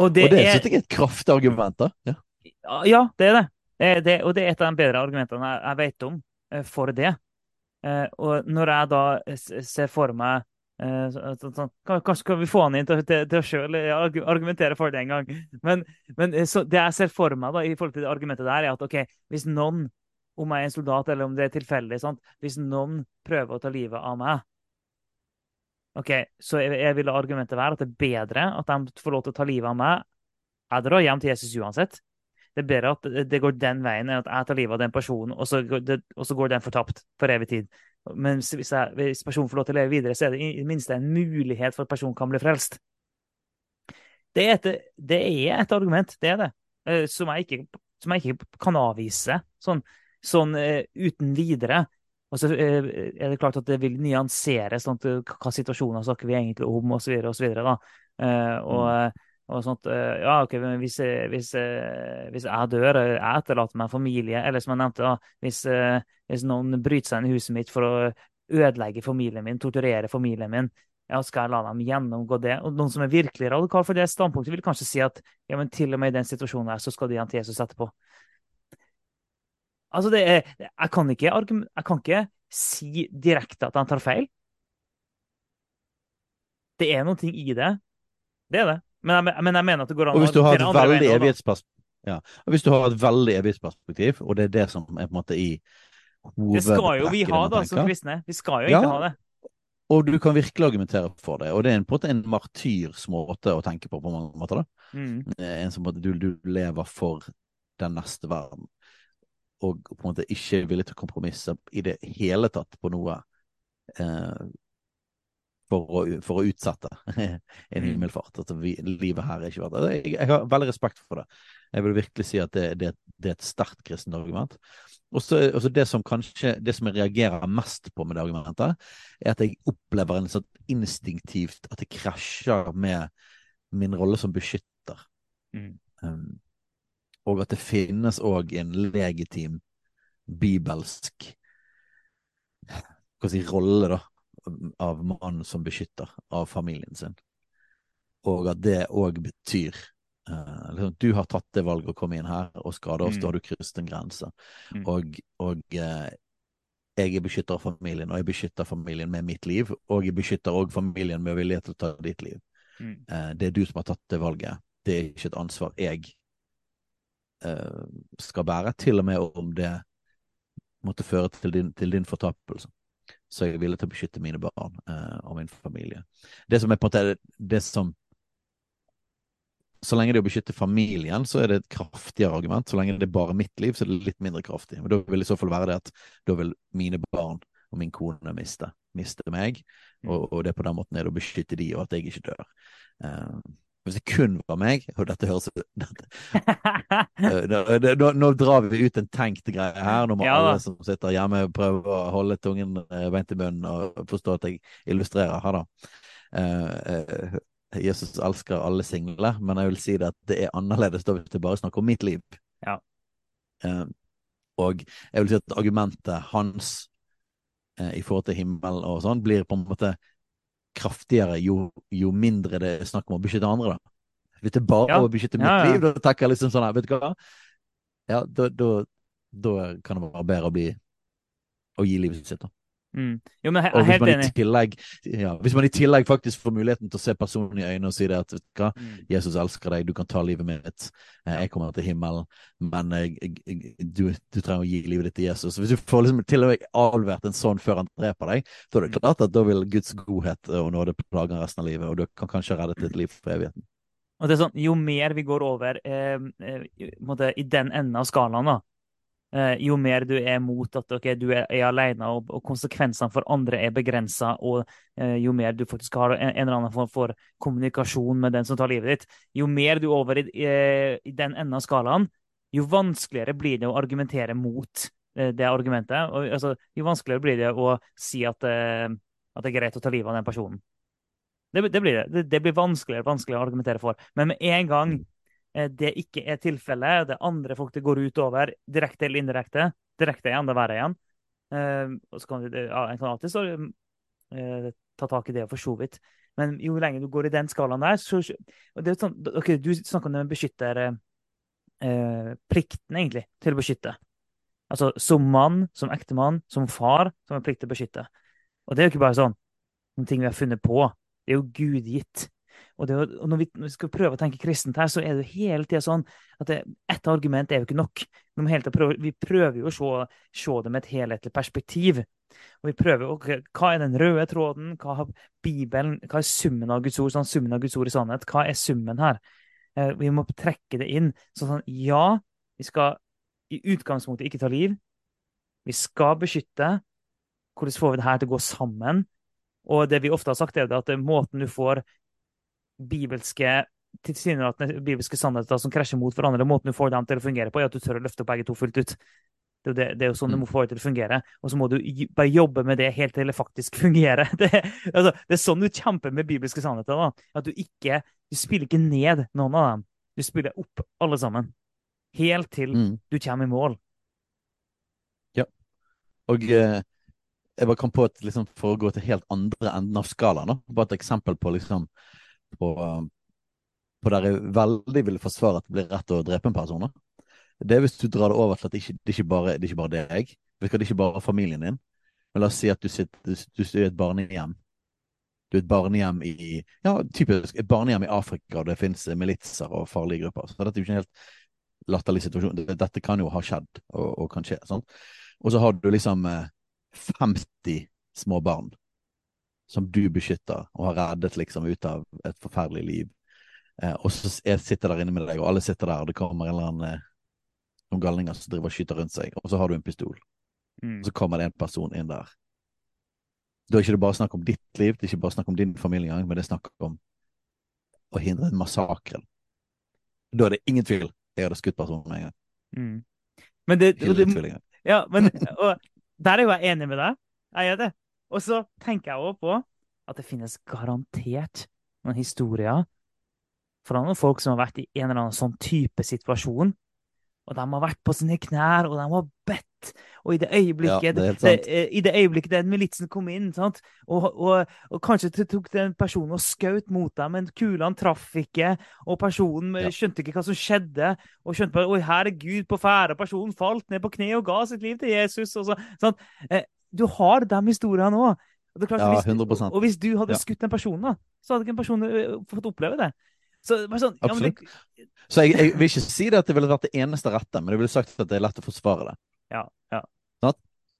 Og det, og det er, synes jeg er et kraftig argument, da. Ja. ja, det er det. det, er det. Og det er et av de bedre argumentene jeg, jeg vet om uh, for det. Uh, og når jeg da ser for meg Eh, sånn, kanskje kan vi få han inn til, til, til å sjøl argumentere for det en gang. Men, men eh, det jeg ser for meg da, i forhold til det argumentet der, er at ok, hvis noen, om jeg er en soldat eller om det er tilfeldig, sant? hvis noen prøver å ta livet av meg, OK, så jeg, jeg ville argumentet være at det er bedre at de får lov til å ta livet av meg. Jeg drar hjem til Jesus uansett. Det er bedre at det går den veien enn at jeg tar livet av den personen, og så, går det, og så går den fortapt for evig tid. Men hvis, jeg, hvis, personen får lov til å leve videre, så er det i det minste en mulighet for at personen kan bli frelst. Det er et, det er et argument, det er det, eh, som jeg ikke, som jeg ikke kan avvise sånn, sånn uh, uten videre. Og så uh, er det klart at det vil nyansere sånn, hva situasjoner snakker vi egentlig om, osv. osv. Uh, og, mm. og sånt, ja, ok, men hvis, hvis, hvis, jeg dør, jeg etterlater meg familie, eller som jeg nevnte, da, hvis, hvis noen bryter seg inn i huset mitt for å ødelegge familien min, torturere familien min, ja, skal jeg la dem gjennomgå det? Og noen som er virkelig radikal for det standpunktet, vil kanskje si at ja, men til og med i den situasjonen her, så skal de igjen til Jesus etterpå. Altså, det er, jeg, kan ikke, jeg kan ikke si direkte at han tar feil. Det er noe i det. Det er det. Men jeg, men jeg mener at det går an å hvis du har et veldig evighetsperspektiv, ja. hvis du har et veldig evighetsperspektiv, og det er det som er på en måte i hovedtrekket Det skal jo vi ha, da, som kristne. Vi skal jo ja, ikke ha det. Og du kan virkelig argumentere for det. Og det er en, på en måte en martyrs måte å tenke på, på mange måter. da. Mm. En som du, du, lever for den neste verden, og på en måte ikke er villig til å kompromisse i det hele tatt på noe eh, for, å, for, å, utsette en mm. himmelfart. At vi, livet her er ikke verdt det. Jeg, jeg, har veldig respekt for det. Jeg vil virkelig si at det, det, det er et sterkt kristent argument. Og så det som kanskje, det som jeg reagerer mest på med det argumentet, er at jeg opplever en sånn instinktivt at det krasjer med min rolle som beskytter. Mm. Um, og at det finnes òg en legitim bibelsk hva si, rolle da, av mannen som beskytter av familien sin. Og at det òg betyr Uh, liksom, du har tatt det valget å komme inn her og skade oss, mm. da har du krysset en grense. Mm. Og, og uh, jeg er beskytter av familien, og jeg beskytter familien med mitt liv. Og jeg beskytter òg familien med vilje til å ta ditt liv. Mm. Uh, det er du som har tatt det valget. Det er ikke et ansvar jeg skal bære, til og med om det måtte føre til din, til din fortapelse. Så jeg er villig til å beskytte mine barn og min familie. Det som er på en måte det som så lenge det er å beskytte familien, så er det et kraftigere argument. Så lenge det er bare mitt liv, så er det litt mindre kraftig. Men da vil i så fall være det at da vil mine barn og min kone miste, miste meg. Mm. Og, og, det på den måten er det å beskytte de, og at jeg ikke dør. Uh, hvis det kun var meg Og dette høres dette, uh, nå, nå, drar vi ut en tenkt greie her. Nå må ja, alle som sitter hjemme, prøve å holde tungen uh, beint i munnen og forstå at jeg illustrerer her, da. Uh, Jesus elsker alle single, men jeg vil si det at det er annerledes da hvis det bare snakker om mitt liv. Ja. Uh, og jeg vil si at argumentet hans uh, i forhold til himmel og sånn blir på en måte kraftigere jo, jo, mindre det er snakk om å beskytte andre, da. Hvis det er bare ja. å beskytte mitt ja, ja. liv, da tenker jeg liksom sånn her, vet du hva, ja, da, da, da kan det være bedre å bli å gi livet sitt, da. Mm. Jo, men er helt enig. Tillegg, ja, hvis man i tillegg faktisk får muligheten til å se personen i øynene og si det at hva, mm. Jesus elsker deg, du kan ta livet mitt, eh, jeg kommer til himmelen, men jeg, jeg, du, du, trenger å gi livet ditt til Jesus. Hvis du får liksom til og med avlevert en sånn før han dreper deg, så er det klart at da vil Guds godhet og nåde plage resten av livet, og du kan kanskje redde ditt liv for evigheten. Og det er sånn, Jo mer vi går over eh, eh, i den enden av skalaen, da, Eh, jo mer du er mot at okay, du er, er alene og, og, konsekvensene for andre er begrensa, og eh, jo mer du faktisk har en, en eller annen form for kommunikasjon med den som tar livet ditt, jo mer du er over i, eh, i den enden av skalaen, jo vanskeligere blir det å argumentere mot eh, det argumentet. Og, altså, jo vanskeligere blir det å si at, eh, at, det er greit å ta livet av den personen. Det, det blir det. det. Det blir vanskeligere, vanskeligere å argumentere for. Men med en gang Eh, det ikke er tilfellet, det er andre folk det går utover, direkte eller indirekte. Direkte er enda verre igjen. Og så kan vi, ja, En kan alltid så, uh, ta tak i det, for så vidt. Men jo lenger du går i den skalaen der så, sånn, okay, Du snakker om beskytter uh, plikten, egentlig, til å beskytte. Altså som mann, som ektemann, som far, som har plikt til å beskytte. Og det er jo ikke bare sånn noen ting vi har funnet på. Det er jo gudgitt. Og, det, og når, vi, når, vi, skal prøve å tenke kristent her, så er det jo hele tida sånn at det, ett argument er jo ikke nok. Vi, prøve, vi prøver jo å se, se, det med et helhetlig perspektiv. Og vi prøver jo, Hva er den røde tråden? Hva har Bibelen, hva er summen av Guds ord? Sånn, summen av Guds ord i sannhet. Hva er summen her? Eh, vi må trekke det inn. Sånn, sånn, ja, vi skal i utgangspunktet ikke ta liv. Vi skal beskytte. Hvordan får vi det her til å gå sammen? Og det vi ofte har sagt, er at måten du får bibelske tilsynelatende bibelske sannheter som krasjer mot hverandre, måten du får dem til å fungere på, er at du tør å løfte begge to fullt ut. Det det, det er jo sånn du Mm. må få det til å fungere. Og så må du bare jobbe med det helt til det faktisk fungerer. Det, altså, det er sånn du kjemper med bibelske sannheter. da. At du ikke du spiller ikke ned noen av dem. Du spiller opp alle sammen. Helt til Mm. du kommer i mål. Ja. Og eh, jeg bare kom på at liksom, for å gå til helt andre enden av skalaen, da. Bare et eksempel på liksom på, eh, på der jeg veldig vil forsvare at det blir rett å drepe en person. Det er hvis du drar det over til at det ikke, det ikke bare, det er ikke bare deg. Det er ikke bare familien din. Men la oss si at du, sitter, du, er i et barnehjem. Du er et barnehjem i ja, typisk et barnehjem i Afrika, og det finnes militser og farlige grupper. Så dette er jo ikke en helt latterlig situasjon. Dette kan jo ha skjedd, og, og kan skje. Sånn. Og så har du liksom eh, 50 små barn som du beskytter og har reddet liksom ut av et forferdelig liv. Eh, og så er, sitter der inne med deg, og alle sitter der, og det kommer en eller annen eh, noen galninger som driver og skyter rundt seg, og så har du en pistol. Mm. Og så kommer det en person inn der. Da er ikke det bare snakk om ditt liv, det er ikke bare snakk om din familie engang, men det er snakk om å hindre en massakre. Da er det ingen tvil. Jeg hadde skutt personen med en gang. Mm. Men det, og det. Ja, men og der er jo jeg enig med deg. Jeg gjør det. Og så tenker jeg også på at det finnes garantert noen historier fra noen folk som har vært i en eller annen sånn type situasjon. Og de har vært på sine knær, og de har bedt. Og i det Ja, øyeblikket, det er det, eh, i det øyeblikket den militsen kom inn? Og, og, og kanskje det tok den personen og skjøt mot dem, men kulene traff ikke, og personen Ja. skjønte ikke hva som skjedde, og skjønte bare Oi, her er Gud på og personen falt ned på kne og ga sitt liv til Jesus. Og så, sant? Du har de historiene òg. Ja, hvis, 100%. og hvis du hadde skutt den personen, da, så hadde ikke en person eh, fått oppleve det. Så sånn, ja, men det, Så jeg, jeg vil ikke si det at det ville vært det eneste rette, men jeg ville sagt at det er lett å forsvare det. ja, ja.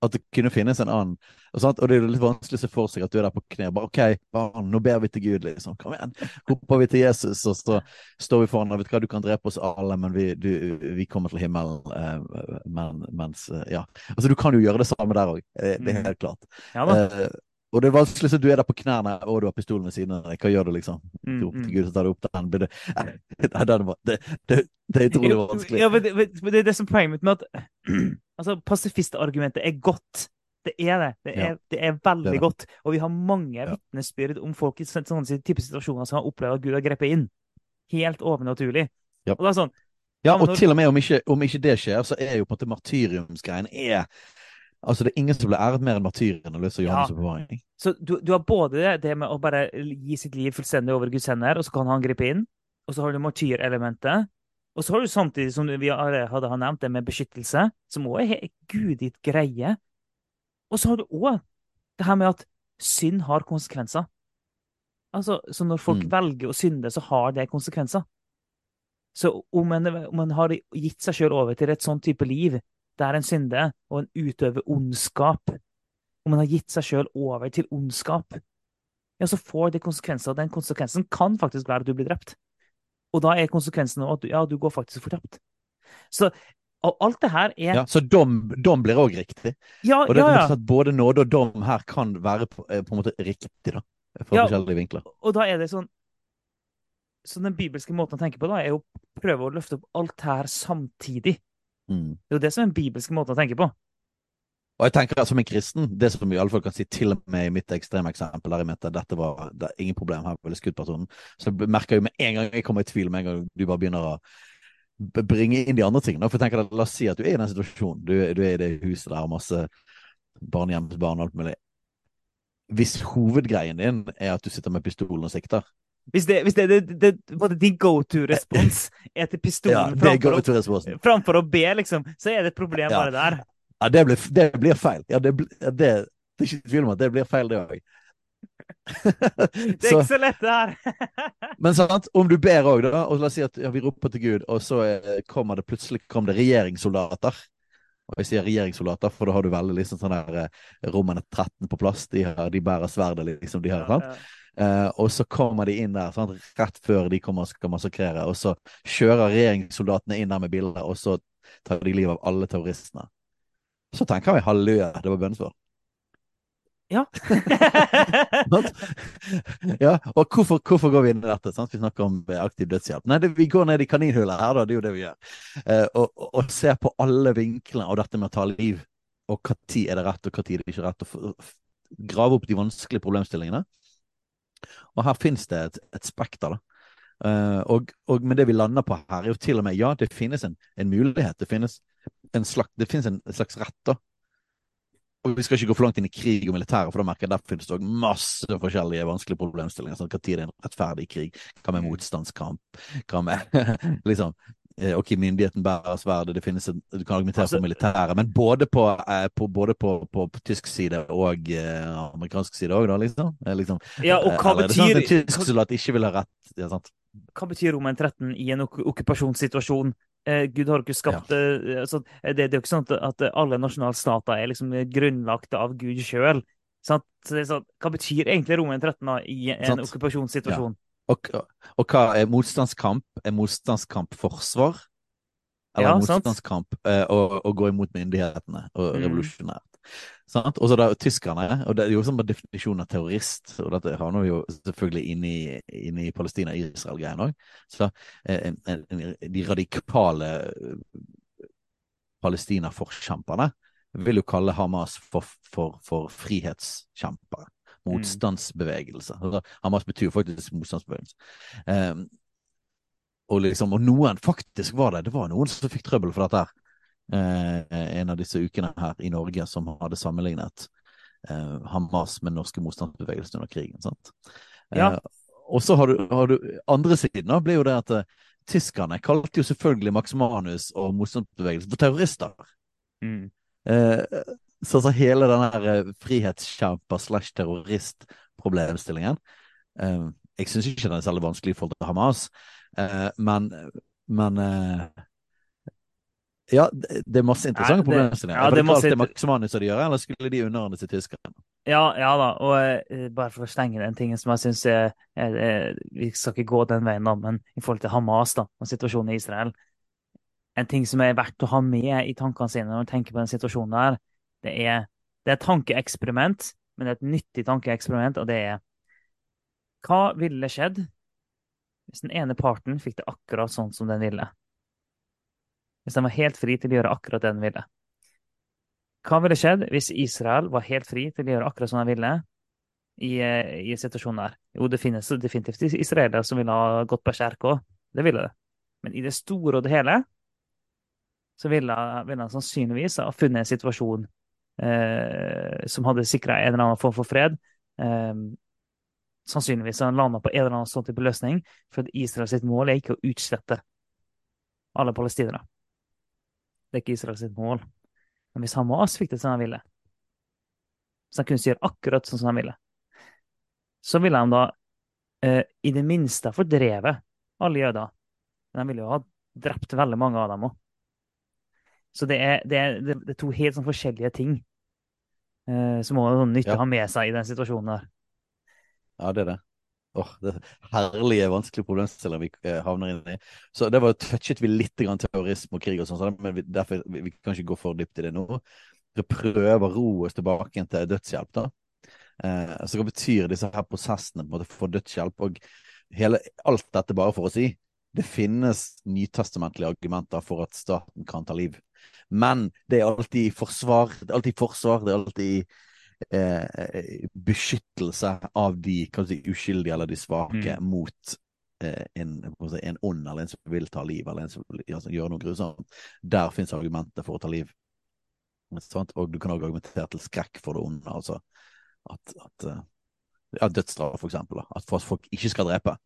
At det kunne finnes en annen. Og, sant? og det er litt vanskelig å se for seg at du er der på kne og bare OK, barn, nå ber vi til Gud, liksom. Kom igjen. Roper vi til Jesus, og så står vi foran og vet du hva, du kan drepe oss alle, men vi, du, vi kommer til himmelen. Eh, men, mens eh, Ja. Altså, du kan jo gjøre det samme der òg. Det er Mm. helt klart. ja da. Og det er vanskelig så du er der på knærne, og du har pistolen ved siden av deg. Hva gjør du, liksom? Mm, Du mm. Gud, så tar du opp den. Det, det, det, det er utrolig vanskelig. Ja, men det, er det som er poenget mitt med at altså, pasifistargumentet er godt. Det er det. Det er, Ja. det er veldig Det er det. godt. Og vi har mange Ja. vitnesbyrd om folk i sånne, type situasjoner som har opplevd at Gud har grepet inn. Helt overnaturlig. Ja. Og det sånn, Ja, Ja, og når- til og med om ikke, om ikke det skjer, så er jo på en måte martyriumsgreien er Altså, det er ingen som blir æret mer enn martyren og løser Johannes' Ja. oppbevaring. Så du, du har både det, med å bare gi sitt liv fullstendig over Guds hender, og så kan han gripe inn. Og så har du martyrelementet. Og så har du samtidig, som vi hadde har nevnt, det med beskyttelse, som òg er guditt greie. Og så har du òg det her med at synd har konsekvenser. Altså, så når folk Mm. velger å synde, så har det konsekvenser. Så om en, om en har gitt seg sjøl over til et sånn type liv, der en synde, og en utøver ondskap, om en har gitt seg sjøl over til ondskap, ja, så får det konsekvenser. og Den konsekvensen kan faktisk være at du blir drept. Og da er konsekvensen at du, ja, du går faktisk fortapt. Så og alt det her er Ja, så dom, dom blir òg riktig. Ja, Og det ja, er ja. sånn at både nåde og dom her kan være på, eh, på en måte riktig, da. Fra Ja. forskjellige vinkler. Og da er det sånn Så den bibelske måten å tenke på da, er å prøve å løfte opp alt her samtidig. Mm. Det er jo det som er den bibelske måten å tenke på. Og jeg tenker at som en kristen, det som vi i alle fall kan si til og med i mitt ekstreme eksempel, der jeg mente dette var det er ingen problem her, ville skutt personen, så jeg merker jeg jo med en gang jeg kommer i tvil, med en gang du bare begynner å bringe inn de andre tingene. For jeg tenker at La oss si at du er i den situasjonen. Du, du er i det huset der, masse barnehjemsbarn og alt mulig. Hvis hovedgreien din er at du sitter med pistolen og sikter, Hvis det, hvis det, det, det, det din go to-respons er til ja, pistolen det er framfor, framfor å be, liksom, så er det et problem Ja. bare der. Ja, det blir, det blir feil. Ja, det, det, det er ikke tvil om at det blir feil, det òg. Det er ikke så lett, det her. Men sant, om du ber òg, da, og la oss si at ja, vi roper til Gud, og så eh, kommer det plutselig kom det regjeringssoldater Og jeg sier regjeringssoldater, for da har du veldig liksom sånn der eh, rommene 13 på plass. De, har, de bærer sverdet, liksom. de har, sant? Uh, og så kommer de inn der sant? rett før de kommer og skal massakrere. Og så kjører regjeringssoldatene inn der med bilder, og så tar de livet av alle terroristene. Så tenker vi halleluja, det var bønnesvar. Ja. ja, og hvorfor, hvorfor, går vi inn i dette? Sant? Vi snakker om aktiv dødshjelp. Nei, det, vi går ned i kaninhullet her, da. Det er jo det vi gjør. Eh, og, og, og, ser på alle vinklene av dette med å ta liv. Og når er det rett, og når er det ikke rett. Og grave opp de vanskelige problemstillingene. Og her finnes det et, et spekter, da. Uh, og, og, med det vi lander på her, er jo til og med ja, det finnes en, en mulighet. Det finnes en slags, det finnes en, slags rett, da og Vi skal ikke gå for langt inn i krig og militære, for da merker jeg der finnes det også masse forskjellige vanskelige problemstillinger. Sånn, Hva tid er en rettferdig krig? Hva med motstandskamp? Hva med liksom Ok, myndigheten bærer sverdet, det finnes en, du kan argumentere altså, for militæret, men både på, eh, på både på, på, tysk side og eh, amerikansk side òg, da, liksom. Eh, liksom. Ja, og hva betyr sånn at En tysk soldat ikke vil ha rett? Ja, sant? Hva betyr Roman 13 i en ok okkupasjonssituasjon? Eh, Gud har ikke skapt ja. Eh, altså, det, det, er jo ikke sånn at alle nasjonalstater er liksom grunnlagt av Gud sjøl. Sånn, hva betyr egentlig Roman 13 da, i en okkupasjonssituasjon? Ja. Og, og, hva er motstandskamp? Er motstandskamp forsvar? Eller ja, motstandskamp eh, å, gå imot myndighetene og mm. revolusjonært? Mm. Og så da tyskerne, og det er jo sånn en definisjon av terrorist, og dette havner jo selvfølgelig inne i, inn i Palestina-Israel-greien òg. Så eh, de radikale Palestina-forkjemperne vil jo kalle Hamas for, for, for frihetskjempere. Motstandsbevegelse. Altså, Hamas betyr faktisk motstandsbevegelse. Um, og, liksom, og noen faktisk var det. Det var noen som fikk trøbbel for dette. her Uh, en av disse ukene her i Norge som hadde sammenlignet uh, Hamas med den norske motstandsbevegelsen under krigen. sant? Ja. Uh, og så har du, har du, andre siden da, blir jo det at tyskerne kalte jo selvfølgelig Max Manus og motstandsbevegelsen for terrorister. Mm. Eh, så så hele den uh, frihetskjemper slash terrorist-problemstillingen eh, Jeg syns ikke den er særlig vanskelig i forhold til Hamas, men, men ja, det er masse interessante problemstillinger. Ja, det det, masse... Max Manus de gjør, eller skulle de underordne seg tyskerne? Ja, ja da, og uh, bare for å stenge den tingen som jeg syns Vi skal ikke gå den veien, da, men i forhold til Hamas da, og situasjonen i Israel En ting som er verdt å ha med i tankene sine når man tenker på den situasjonen der, det er, det er et tankeeksperiment, men det er et nyttig tankeeksperiment, og det er Hva ville skjedd hvis den ene parten fikk det akkurat sånn som den ville? hvis den var helt fri til å gjøre akkurat det den ville. Hva ville skjedd hvis Israel var helt fri til å gjøre akkurat som de ville i, eh, i situasjonen der? Jo, det finnes definitivt israelere som ville ha gått berserk òg. Det ville det. Men i det store og det hele så ville, ville han sannsynligvis ha funnet en situasjon eh, som hadde sikra en eller annen form for fred. Eh, sannsynligvis har han landa på en eller annen sånn type løsning, for Israel sitt mål er ikke å utslette alle palestinere. Det er ikke Israel sitt mål. Men hvis Hamas fikk det som han ville, hvis han kunne gjøre akkurat sånn som han ville, så ville han da eh, i det minste fordrevet alle jøder. Men han ville jo ha drept veldig mange av dem òg. Så det er, det, er, det er, to helt sånn forskjellige ting eh, som må sånn nyttig ja. ha med seg i den situasjonen der. Ja, det er det. Oh, det herlige, vanskelige problemstillinger vi eh, havner inn i. Så det var touchet vi litt grann terrorisme og krig og sånn, men vi, derfor vi, vi kan ikke gå for dypt i det nå. Vi prøver å ro oss tilbake til dødshjelp, da. Eh, så hva betyr disse her prosessene på en måte for dødshjelp? Og hele, alt dette bare for å si det finnes nytestamentlige argumenter for at staten kan ta liv. Men det er alltid forsvar, det er alltid forsvar, det er alltid eh, beskyttelse av de si, uskyldige eller de svake mm. mot eh, en, si, en ond eller en som vil ta liv, eller en som vil altså, gjøre noe grusomt. Der fins argumenter for å ta liv. Og du kan òg argumentere til skrekk for det onde. altså at, at eh, ja, Dødsstraff, for eksempel. At for at folk ikke skal drepe,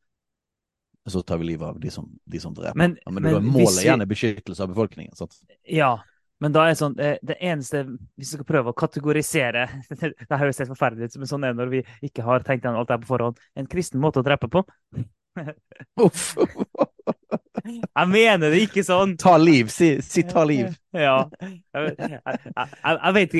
så tar vi livet av de som, de som dreper. Men, ja, men, men målet igjen er beskyttelse av befolkningen. Sant? Ja, men da er sånn, det eneste Hvis vi skal prøve å kategorisere Det høres helt forferdelig ut, men sånn er det når vi ikke har tenkt gjennom alt det på forhånd. En kristen måte å drepe på. Jeg mener det ikke sånn. Ta liv, si, si ta liv. Ja. Jeg, jeg, jeg, vet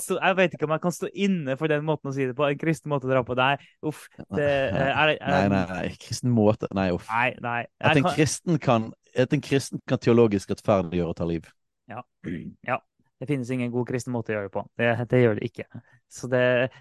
stå, jeg vet ikke om jeg kan stå inne for den måten å si det på. En kristen måte å dra på. Nei, uff. Det, er, nei, nei, nei. Kristen måte. Nei, uff. Nei, nei. At en kristen kan, at en kristen kan teologisk rettferdiggjøre å ta liv. Ja. ja. Det finnes ingen god kristen måte å gjøre det på. Det, det gjør det ikke. Så det,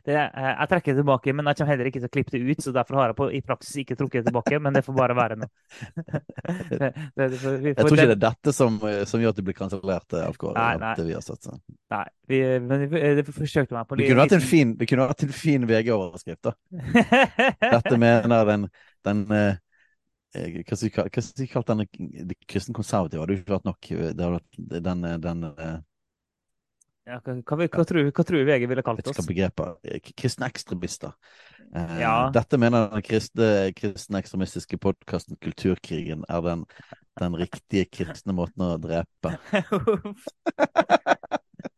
det, jeg trekker det tilbake, men jeg kommer heller ikke til å klippe det ut. Så derfor har jeg på, i praksis ikke trukket det tilbake, men det får bare være nå. jeg tror ikke det er dette som, som gjør at det blir kansellert, AFK. Nei, nei. Det vi har sett, nei vi, men vi, vi forsøkte meg på det kunne, en fin, det kunne vært en fin VG-overskrift, da. dette mener den, den eh, hva skal vi kalle den kristen konservative? Hadde ikke vært nok. Det har vært den, den ja, hva, hva, hva, tror, hva tror VG ville kalt oss? Begrepet. Kristne ekstremister. Eh, ja. Dette mener den kristne, kristne ekstremistiske podkasten Kulturkrigen er den, den, riktige kristne måten å drepe.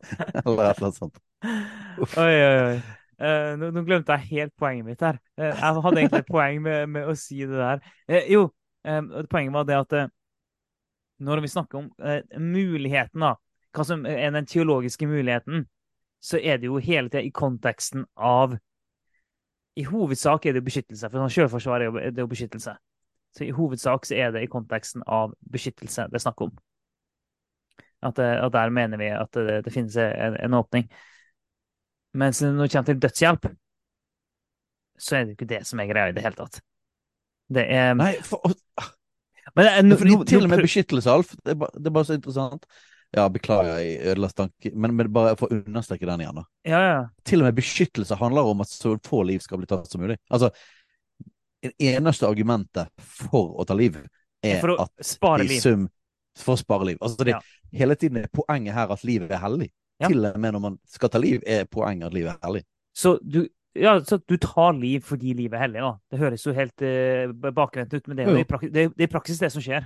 Eller et eller annet sånt. Uff. Oi, oi, oi. Uh, nå, nå, glemte jeg helt poenget mitt her. Uh, jeg hadde egentlig et poeng med, med, å si det der. Uh, jo, poenget var det at når vi snakker om muligheten da, hva som er den teologiske muligheten, så er det jo hele tida i konteksten av I hovedsak er det beskyttelse, for sånn er det jo beskyttelse. Så i hovedsak så er det i konteksten av beskyttelse det er snakk om. At, at der mener vi at det, det finnes en, en, åpning. Mens når det kommer til dødshjelp, så er det jo ikke det som er greia i det hele tatt. Det er Nei, for, men, no, no, til og med beskyttelse, Alf. Det er, bare, det er bare så interessant. Ja, beklager, jeg ødela stanken men, men, bare for å understreke den igjen, da. Ja, ja. Til og med beskyttelse handler om at så få liv skal bli tatt som mulig. Altså, det eneste argumentet for å ta liv er for å at spare i sum For å spare liv. Altså, det, ja. Hele tiden er poenget her at livet er hellig. Til og med når man skal ta liv, er poenget at livet er hellig. Så du, ja, så du tar liv fordi livet er hellig, da. Det høres jo helt eh, bakvendt ut, men det er jo i, det, det er i praksis det som skjer.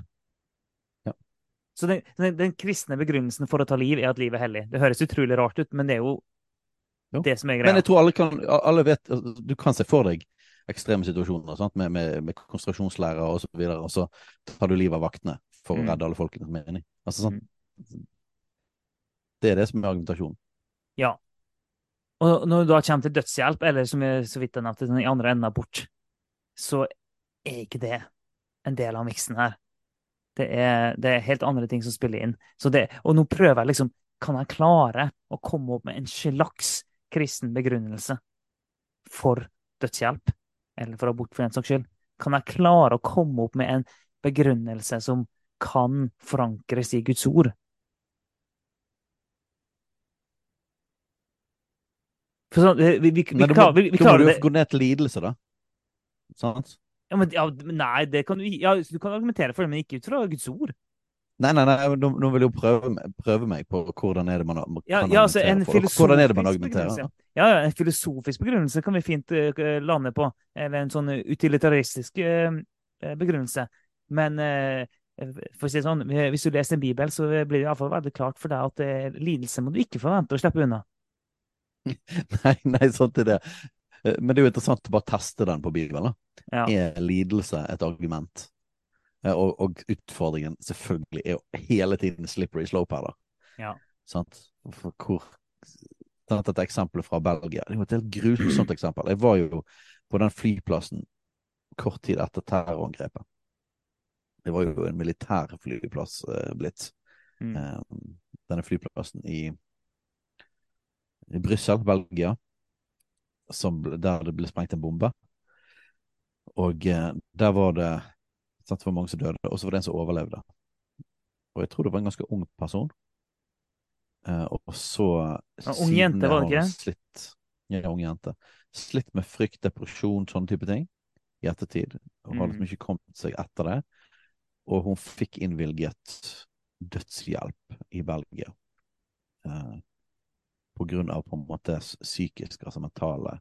Så den, den, den, kristne begrunnelsen for å ta liv er at livet er hellig. Det høres utrolig rart ut, men det er jo, jo. det som er greia. Men jeg tror alle kan alle vet, altså, Du kan se for deg ekstreme situasjoner sant? med, med, med konsentrasjonslærer og så videre, og så tar du livet av vaktene for mm. å redde alle folkene som er inni. Altså, sånn, mm. Det er det som er argumentasjonen. Ja. Og når du da kommer til dødshjelp, eller som jeg så vidt jeg nevnte, den andre enden bort, så er ikke det en del av miksen her. Det er, det er, helt andre ting som spiller inn. Det, og nå prøver jeg liksom Kan jeg klare å komme opp med en slags kristen begrunnelse for dødshjelp? Eller for abort, for den saks skyld? Kan jeg klare å komme opp med en begrunnelse som kan forankres i Guds ord? For sånn, vi, vi, vi, vi, klarer, vi, vi klarer det. gå ned til lidelse, da. Sant? Ja, men, ja, nei, det kan du, ja, du kan argumentere for det, men ikke ut fra Guds ord. Nei, nei, nei, nå, nå vil jeg jo prøve, prøve, meg på hvordan er det man, man ja, ja, altså, en for, hvordan er det man argumenterer. Ja, en filosofisk begrunnelse kan vi fint uh, lande på. Eller en sånn utilitaristisk uh, begrunnelse. Men uh, for å si det sånn, hvis du leser en bibel, så blir det iallfall veldig klart for deg at lidelse må du ikke forvente å slippe unna. nei, nei, sånn er det. Men det er jo interessant å bare teste den på Bibelen. Ja. Er lidelse et argument? Og, og, utfordringen selvfølgelig er jo hele tiden slippery slope her, da. Ja. Sant? For hvor Dette Et eksempel fra Belgia. Det er jo et helt grusomt eksempel. Jeg var jo på den flyplassen kort tid etter terrorangrepet. Det var jo en militær flyplass eh, blitt. Mm. Eh, denne flyplassen i, i Brussel, Belgia som, der det ble sprengt en bombe. Og eh, der var det sant, for mange som døde, og så var det en som overlevde. Og jeg tror det var en ganske ung person. Eh, og så ja, Ung jente, var det ikke? Slitt, ja, ung jente. Slitt med frykt, depresjon, sånne type ting i ettertid. Hun har liksom mm. ikke kommet seg etter det. Og hun fikk innvilget dødshjelp i Belgia. Eh, på grunn av på en måte psykiske, altså mentale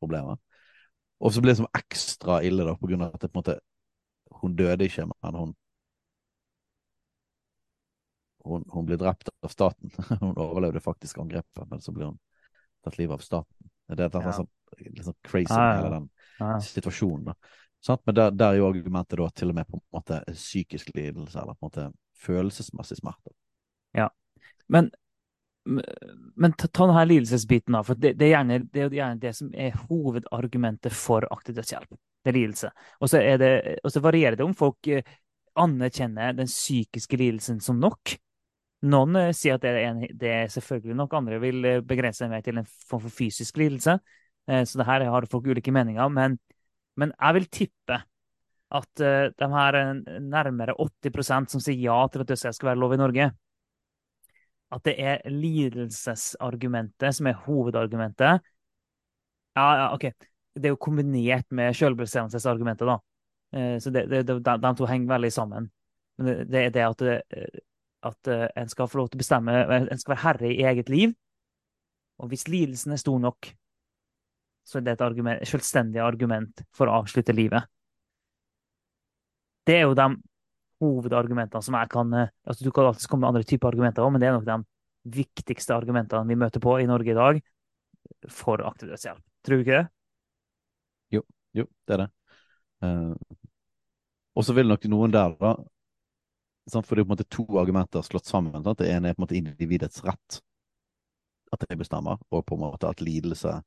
problemer. Og så ble det som ekstra ille da, på grunn av at det, på en måte, hun døde ikke, men hun hun, hun ble drept av staten. hun overlevde faktisk angrepet, men så ble hun tatt livet av staten. Det er ja. sånn, sånn crazy ja. hele den situasjonen. da. Sånn? Men der, der er jo argumentet da til og med på en måte psykisk lidelse, eller på en måte følelsesmessig smerte. Ja, men, men ta, ta denne lidelsesbiten, da. For det, det, er gjerne, det, er gjerne det som er hovedargumentet for aktiv dødshjelp. Det er lidelse. Og så, er det, og så varierer det om folk eh, anerkjenner den psykiske lidelsen som nok. Noen eh, sier at det er, en, det er selvfølgelig nok, andre vil eh, begrense seg til en form for fysisk lidelse. Så det her har folk ulike meninger. Men, men jeg vil tippe at de her nærmere 80% som sier ja til at dødshjelp skal være lov i Norge, at det er lidelsesargumentet som er hovedargumentet. Ja, ja, OK. Det er jo kombinert med selvbestemmelsesargumentet, da. Uh, så det, det, de, de, to henger veldig sammen. Men det, det er det at, uh, at en skal få lov til å bestemme En skal være herre i eget liv. Og hvis lidelsen er stor nok, så er det et argument, selvstendig argument for å avslutte livet. Det er jo de hovedargumentene som jeg kan eh, altså Du kan alltid komme med andre typer argumenter òg, men det er nok de viktigste argumentene vi møter på i Norge i dag for aktiv dødshjelp. Tror du ikke det? Jo, jo, det er det. Uh, og så vil nok noen der, da sant? For det er på en måte to argumenter slått sammen. Sant? Det ene er på en måte individets rett, at det bestemmer, og på en måte at lidelse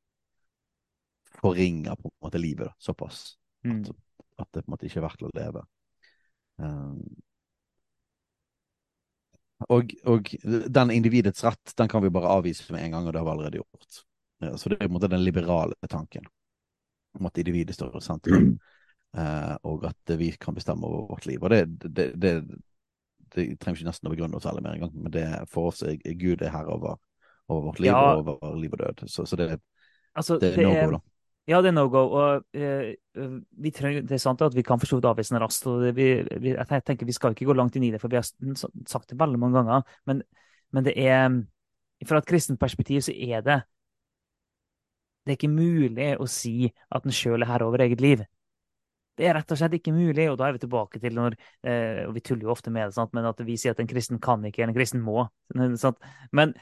forringer på en måte livet da, såpass. Mm. At, at, det på en måte ikke er verdt å leve. Um, og, og, den individets rett den kan vi bare avvise med en gang, og det har vi allerede gjort. Så det er på en måte den liberale tanken om at individet står i sentrum, uh, og at vi kan bestemme over vårt liv. Og det, det, det, det trenger ikke nesten å begrunne oss særlig mer engang, men det, for oss er Gud er herre over, over, vårt liv ja. og over liv og død. Så, så det, altså, det er no go, da. Ja, det er no go. Og eh, vi trenger, det er sant at vi kan for så vidt avvise den raskt. og vi, vi, jeg tenker Vi skal ikke gå langt inn i det, for vi har sagt det veldig mange ganger. Men, men det er Fra et kristent perspektiv så er det Det er ikke mulig å si at en sjøl er herre over eget liv. Det er rett og slett ikke mulig, og da er vi tilbake til når eh, og Vi tuller jo ofte med det, sant? men at vi sier at en kristen kan ikke, eller en kristen må. Sant? Men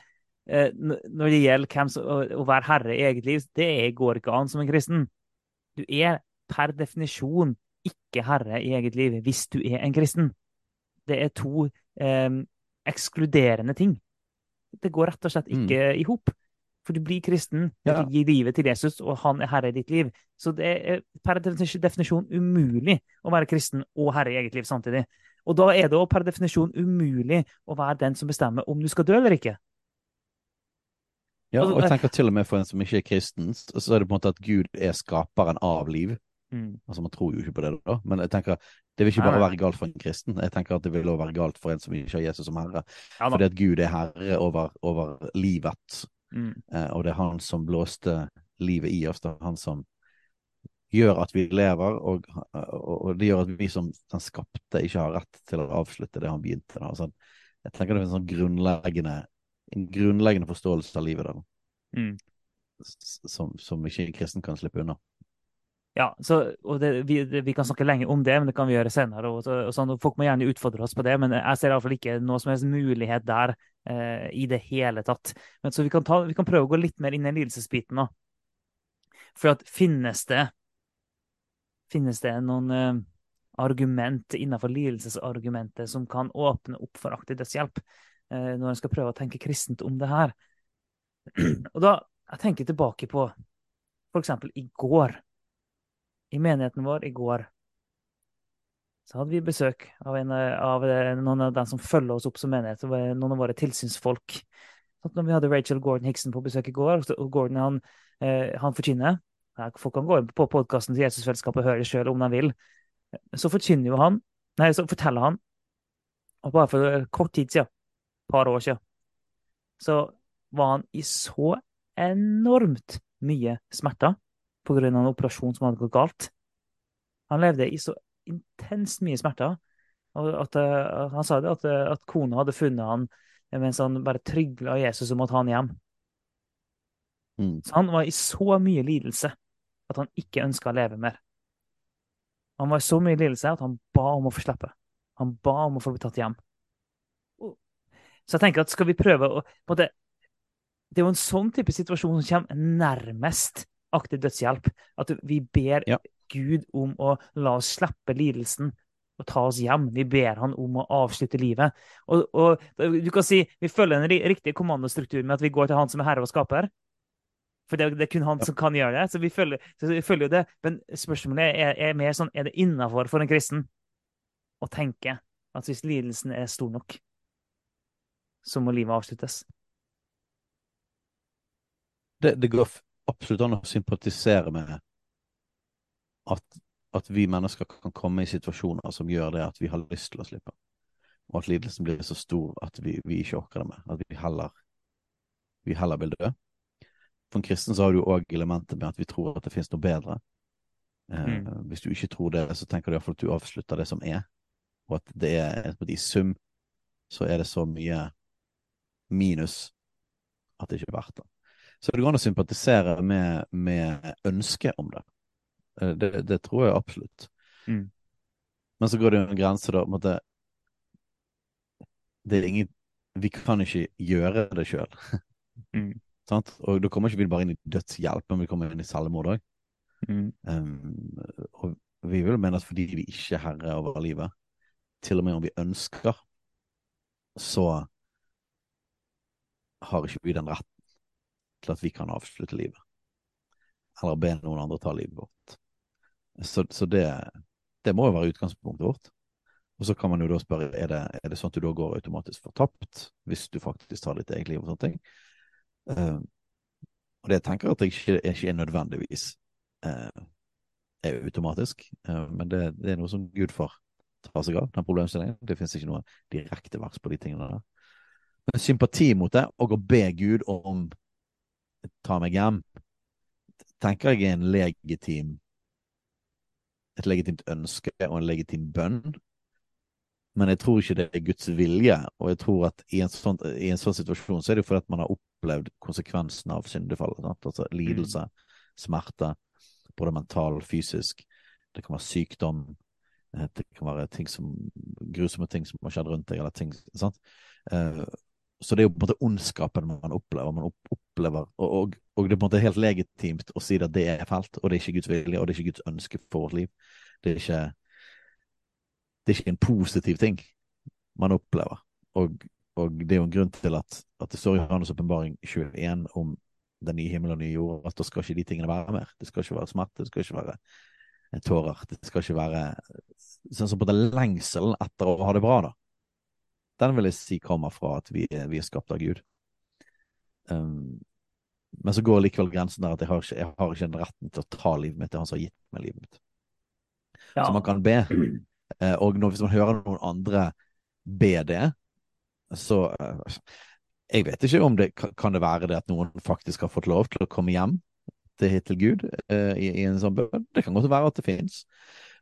når det gjelder hvem som, å, å, være herre i eget liv, det går ikke an som en kristen. Du er per definisjon ikke herre i eget liv hvis du er en kristen. Det er to eh, ekskluderende ting. Det går rett og slett mm. ikke mm. i hop. For du blir kristen, ja. du gir livet til Jesus, og han er herre i ditt liv. Så det er per definisjon umulig å være kristen og herre i eget liv samtidig. Og da er det òg per definisjon umulig å være den som bestemmer om du skal dø eller ikke. Ja, og jeg tenker til og med for en som ikke er kristen, så er det på en måte at Gud er skaperen av liv. Mm. Altså Man tror jo ikke på det, da, men jeg tenker det vil ikke bare være galt for en kristen. Jeg tenker at det vil også være galt for en som ikke har Jesus som herre. Ja, Fordi at Gud er herre over, over livet, mm. eh, og det er han som blåste livet i oss. Det er han som gjør at vi lever, og, og, og, det gjør at vi som den skapte ikke har rett til å avslutte det han begynte. Altså, jeg tenker det er en sånn grunnleggende en grunnleggende forståelse av livet der, mm. som, som ikke en kristen kan slippe unna. Ja, så, og det, vi, det, vi, kan snakke lenge om det, men det kan vi gjøre senere. Og, og sånn, og folk må gjerne utfordre oss på det, men jeg ser iallfall ikke noe som helst mulighet der eh, i det hele tatt. Men Så vi kan, ta, vi kan, prøve å gå litt mer inn i lidelsesbiten. da. For at finnes det finnes det noen eh, argument innenfor lidelsesargumentet som kan åpne opp for aktiv dødshjelp? Eh, når en skal prøve å tenke kristent om det her. Og da jeg tenker tilbake på f.eks. i går. I menigheten vår i går så hadde vi besøk av, en, av noen av dem som følger oss opp som menighet. Noen av våre tilsynsfolk. Så når vi hadde Rachel Gordon Hickson på besøk i går, og Gordon han, eh, han forkynner Folk kan gå inn på podkasten til Jesusfellesskapet og høre sjøl om de vil. Så forkynner jo han, nei, så forteller han, og bare for kort tid siden par år siden, så var han i så enormt mye smerter pga. en operasjon som hadde gått galt. Han levde i så intenst mye smerter. At, uh, han sa det, at, uh, at kona hadde funnet han mens han bare trygla Jesus om å ta han hjem. Mm. Så han var i så mye lidelse at han ikke ønska å leve mer. Han var i så mye lidelse at han ba om å få slippe. Han ba om å få bli tatt hjem. Så jeg tenker at skal vi prøve å måte, Det er jo en sånn type situasjon som kommer nærmest aktiv dødshjelp. At vi ber Ja. Gud om å la oss slippe lidelsen og ta oss hjem. Vi ber han om å avslutte livet. Og, og du kan si vi følger en riktige riktig kommandostruktur med at vi går til han som er herre og skaper. For det, det er kun han som kan gjøre det. Så vi følger, så vi følger det. Men spørsmålet er, er mer sånn er det innafor for en kristen å tenke at hvis lidelsen er stor nok, så må livet avsluttes. Det, det går absolutt an å sympatisere med at, at vi mennesker kan komme i situasjoner som gjør det at vi har lyst til å slippe. Og at lidelsen blir så stor at vi, vi ikke orker det mer. At vi heller, vi heller vil dø. For en kristen så har du òg elementet med at vi tror at det finnes noe bedre. Eh, Mm. Hvis du ikke tror det, så tenker du iallfall at du avslutter det som er. Og at det er i sum så er det så mye minus at det ikke er verdt det. Så det går an å sympatisere med, med ønsket om det. Eh, det. Det tror jeg absolutt. Mm. Men så går det jo en grense, da. om at det er ingen Vi kan ikke gjøre det sjøl. Mm. Og da kommer ikke vi bare inn i dødshjelp, men vi kommer inn i selvmord òg. Mm. Um, og vi vil mene at fordi vi ikke er herre over livet, til og med om vi ønsker, så har ikke vi den retten til at vi kan avslutte livet. Eller be noen andre ta livet vårt. Så, så det, det må jo være utgangspunktet vårt. Og så kan man jo da spørre er det, er det sånn at du da går automatisk fortapt, hvis du faktisk tar ditt eget liv og sånne ting. Uh, og det jeg tenker at det ikke, ikke er nødvendigvis uh, er automatisk, uh, men det, det er noe som Gud får ta seg av, den problemstillingen. Det finnes ikke noe direkte vers på de tingene der. Sympati mot det, og å be Gud om ta meg hjem, tenker jeg er en legitim et legitimt ønske og en legitim bønn. Men jeg tror ikke det er Guds vilje, og jeg tror at i en sånn, i en sånn situasjon så er det fordi at man har opplevd konsekvensene av syndefallet. Sant? Altså lidelse, smerte, både mental, fysisk. Det kan være sykdom. eh, Det kan være ting som, grusomme ting som har skjedd rundt deg. eller ting, sant? Så det er jo på en måte ondskapen man opplever. Man opplever og, og, og det er på en måte helt legitimt å si at det er fælt, og det er ikke Guds vilje, og det er ikke Guds ønske for vårt liv. Det er ikke, det er ikke en positiv ting man opplever. Og, og det er jo en grunn til at, at det står i Johannes' åpenbaring 21 om den nye himmelen og nye jord, at da skal ikke de tingene være mer. Det skal ikke være smerte, det skal ikke være eh, tårer. Det skal ikke være sånn som på den lengselen etter å ha det bra, da. Den vil jeg si kommer fra at vi, vi er skapt av Gud. Um, men så går likevel grensen der at jeg har, ikke, jeg har ikke den retten til å ta livet mitt. Det er han som har gitt meg livet mitt. Ja. Så man kan be. Eh, og når, hvis man hører noen andre be det, så eh, Jeg vet ikke om det kan- det være det at noen faktisk har fått lov til å komme hjem til, til Gud eh, i, i en sånn bønn. Det kan godt være at det fins.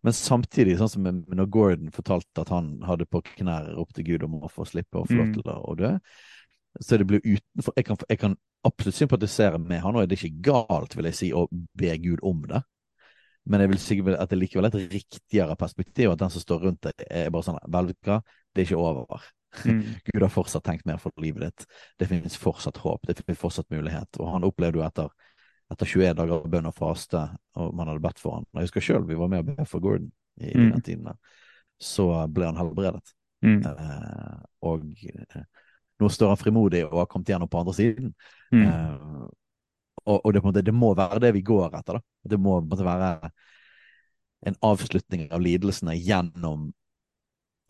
Men samtidig, sånn som når Gordon fortalte at han hadde på knær opp til Gud om å få slippe å få lov Mm. til å, dø, så det blir utenfor jeg kan, jeg kan absolutt sympatisere med han, og det er ikke galt, vil jeg si, å be Gud om det. Men jeg vil si at det er likevel er et riktigere perspektiv, at den som står rundt deg, er bare sånn Vel, det er ikke over. Mm. Gud har fortsatt tenkt mer for livet ditt. Det finnes fortsatt håp, det finnes fortsatt mulighet. Og han opplevde jo etter, etter 21 dager bønn og faste, og man hadde bedt for han. Jeg husker sjøl vi var med og be for Gordon i, Mm. den tiden der. Så ble han helbredet. Mm. Eh, og eh, nå står han frimodig og har kommet gjennom på andre siden. Mm. Eh, og, og det, måte, det må være det vi går etter. da. Det må måte være en avslutning av lidelsene gjennom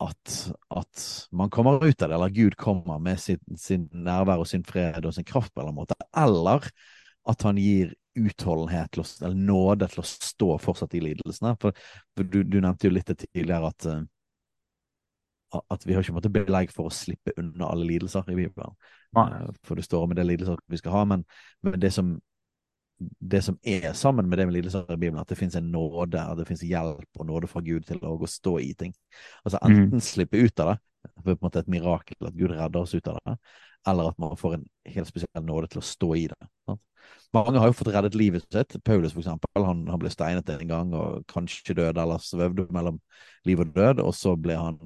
at, at man kommer ut av det, eller Gud kommer med sin, sin nærvær og sin fred og sin kraft på en eller annen måte. Eller at han gir utholdenhet å, eller nåde til å stå fortsatt i lidelsene. For, for du, du nevnte jo litt tidligere at eh, at vi har ikke måttet måte belegg for å slippe unna alle lidelser i Bibelen. Nei. Eh, For det står om det lidelser vi skal ha, men, men det, som, det som er sammen med det med lidelser i Bibelen, at det finnes en nåde, at det finnes hjelp og nåde fra Gud til å gå stå i ting. Altså enten slippe ut av det, for på en måte et mirakel at Gud redder oss ut av det, eller at man får en helt spesiell nåde til å stå i det. Mange har jo fått reddet livet sitt. Paulus for eksempel, han, han ble steinet en gang og kanskje døde eller svevde mellom liv og død, og så ble han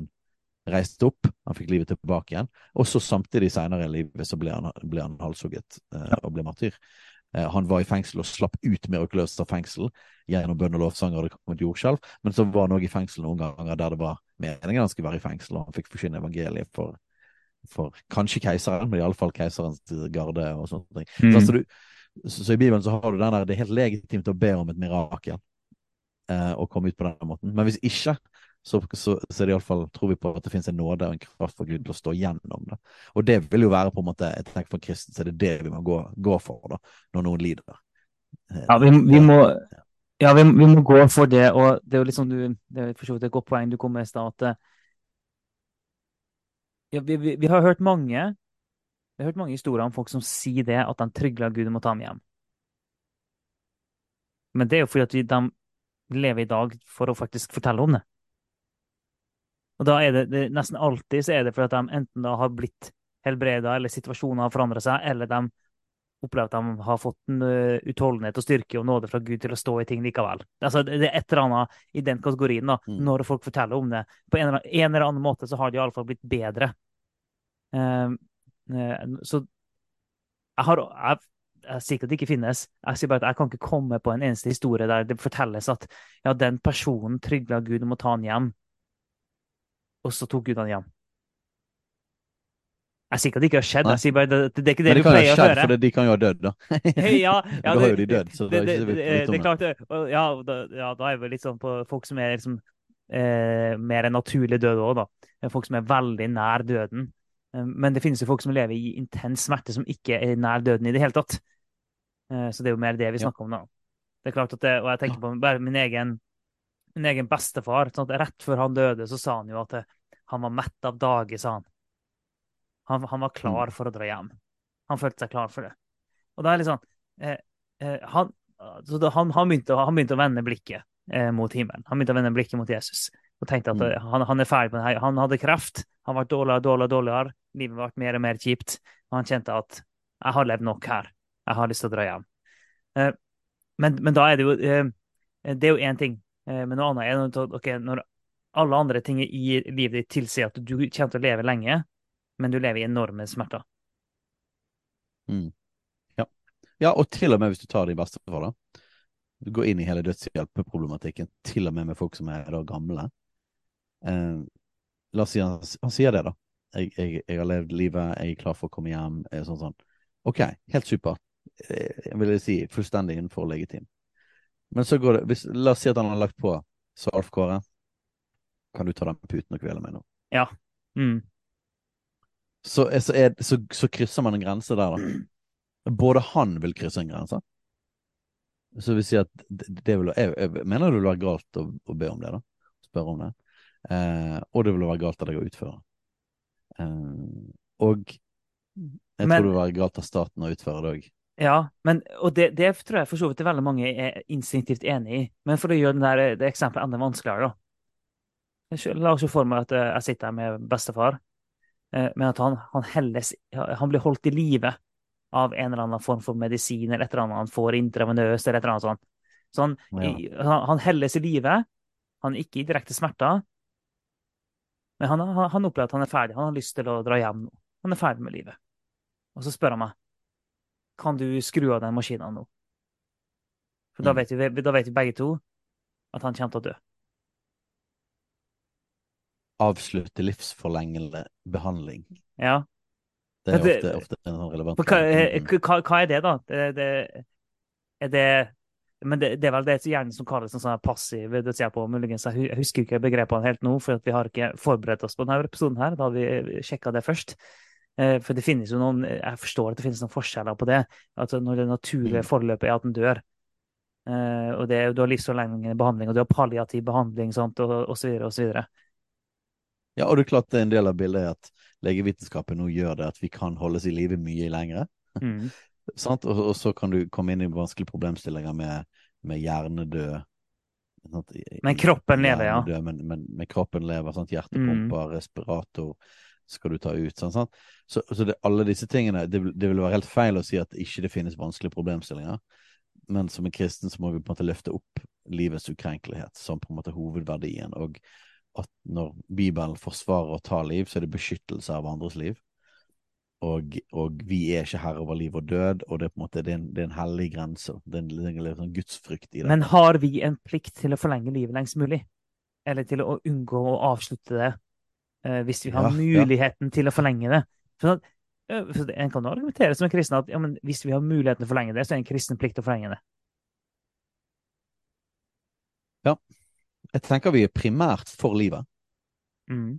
reist opp, han fikk livet tilbake igjen, og så samtidig senere i livet så ble han, ble han halshugget eh, og ble martyr. Eh, han var i fengsel og slapp ut mirakuløst av fengsel gjennom bønn og lovsanger, og det kom et jordskjelv. Men så var han òg i fengsel noen ganger der det var meningen han skulle være i fengsel, og han fikk forsyne evangeliet for, for kanskje keiseren, men iallfall keiserens garde og sånne ting. Mm. Så, altså, du, så, så, i Bibelen så har du den der Det er helt legitimt å be om et mirakel eh, og komme ut på den måten. Men hvis ikke, så, så, så er det iallfall tror vi på at det finnes en nåde og en kraft for Gud til å stå gjennom det. Og det vil jo være på en måte jeg tenker for kristen, så er det det vi må gå, gå for da, når noen lider. Ja, vi, vi må ja, vi, vi, må gå for det, og det er jo liksom du, det er for så vidt et godt poeng du kom med i stad. at ja, vi, vi, vi, har hørt mange vi har hørt mange historier om folk som sier det, at de trygler Gud om å ta dem hjem. Men det er jo fordi at de lever i dag for å faktisk fortelle om det. Og da er det, det nesten alltid så er det fordi at de enten da har blitt helbreda, eller situasjonen har forandret seg, eller de opplever at de har fått en uh, utholdenhet og styrke og nåde fra Gud til å stå i ting likevel. Altså, det er et eller annet i den kategorien, da, mm. når folk forteller om det. På en eller, annen, en eller annen måte så har de iallfall blitt bedre. Uh, uh, så jeg har jeg, jeg sier ikke at det ikke finnes, jeg sier bare at jeg kan ikke komme på en eneste historie der det fortelles at ja, den personen trygla Gud om å ta han hjem, og så tok Gud han hjem. Jeg sier ikke at det ikke har skjedd, jeg sier bare det, det, er ikke det, det vi pleier å høre. For de kan jo ha dødd, da. ja, ja, da har jo de dødd, så det, det, det, det, er klart, ja, da, ja, da er vi litt sånn på folk som er liksom, eh, mer naturlig døde òg, da. Folk som er veldig nær døden. Eh, men det finnes jo folk som lever i intens smerte, som ikke er nær døden i det hele tatt. Eh, så det er jo mer det vi snakker om, da. Det er klart at det, Og jeg tenker på bare min egen, min egen bestefar. Sånn at rett før han døde, så sa han jo at han var mett av dage, sa han. Han, han, var klar mm. for å dra hjem. Han følte seg klar for det. Og da er liksom eh, eh, han, så han, han, begynte, han, begynte, å vende blikket eh, mot himmelen. Han begynte å vende blikket mot Jesus. Og tenkte at mm. han, han, er ferdig med det her. Han hadde kreft. Han ble dårligere og dårligere, dårligere. Livet ble mer og mer kjipt. Og han kjente at jeg har levd nok her. Jeg har lyst til å dra hjem. Eh, men, men, da er det jo eh, Det er jo én ting. Eh, men noe annet er at okay, når alle andre ting i livet ditt tilsier at du kommer til å leve lenge, men du lever i enorme smerter. Mm. Ja. ja, og til og med hvis du tar din bestefar, da. Du går inn i hele dødshjelpeproblematikken, til og med med folk som er da gamle. Eh, la oss si han, han sier det, da. Jeg, jeg, jeg, har levd livet, jeg er klar for å komme hjem. Sånn, sånn. OK, helt supert. Eh, jeg vil si fullstendig innenfor legitim. Men så går det hvis, La oss si at han har lagt på Så Alf Kåre, Kan du ta den puten og kvele meg nå? Ja. Mm så, så, er, så, så, krysser man en grense der, da. Både han vil krysse en grense. Så vil si at det vil, jeg, jeg mener det vil være galt å, å, be om det, da. Spørre om det. Eh, og det vil være galt av deg å utføre. Eh, og jeg men, tror det vil være galt av staten å utføre det òg. Ja, men, og det, det, tror jeg for så vidt veldig mange er instinktivt enig i. Men for å gjøre der, det eksempelet enda vanskeligere, da. La oss jo for meg at eh, jeg sitter her med bestefar. Eh, men at han, han, helles, han blir holdt i live av en eller annen form for medisin eller et eller annet han får intravenøst eller et eller annet sånt. Så han, ja. han helles i live. Han er ikke i direkte smerter. Men han, han, opplever at han er ferdig. Han har lyst til å dra hjem nå. Han er ferdig med livet. Og så spør han meg kan du skru av den maskinen nå. For da, mm. vet vi, da vet vi begge to at han kommer til å dø avslutte livsforlengende behandling. Ja. Det er ofte, ofte en sånn relevant hva, hva, hva, er det, da? Det, det, er det men det, det, er vel det hjernen som kalles en sånn passiv dødshjelp. muligens. Jeg husker ikke begrepene helt nå, for vi har ikke forberedt oss på denne episoden. her, Da vi sjekka det først. Eh, for det finnes jo noen, jeg forstår at det finnes noen forskjeller på det. at Når det naturlige mm. forløpet er at den dør. Eh, og det, du har livsforlengende behandling, og du har palliativ behandling sant, og osv. osv. Ja, og det er klart det er en del av bildet er at legevitenskapen nå gjør det at vi kan holdes i live mye lengre. Mm. og, og, så kan du komme inn i vanskelige problemstillinger med, med hjernedød. Sant? Men kroppen lever, ja. Men, men, men, kroppen lever. Sant? Hjertepumper, mm. respirator skal du ta ut. Sant? Så, så det, alle disse tingene det, det vil være helt feil å si at ikke det finnes vanskelige problemstillinger. Men som en kristen så må vi på en måte løfte opp livets ukrenkelighet som på en måte hovedverdien. og at når Bibelen forsvarer å ta liv, så er det beskyttelse av andres liv. og, og vi er ikke herre over liv og død, og det er på en måte det er en, det er en hellig grense. Det er en, det er en sånn gudsfrykt i det. Men har vi en plikt til å forlenge livet lengst mulig? Eller til å unngå å avslutte det, eh, hvis vi har Ja, ja. muligheten til å forlenge det? For eh, for En kan argumentere som en kristen at ja, men hvis vi har muligheten til å forlenge det, så er det en kristen plikt å forlenge det. Jeg tenker vi er primært for livet. Mm.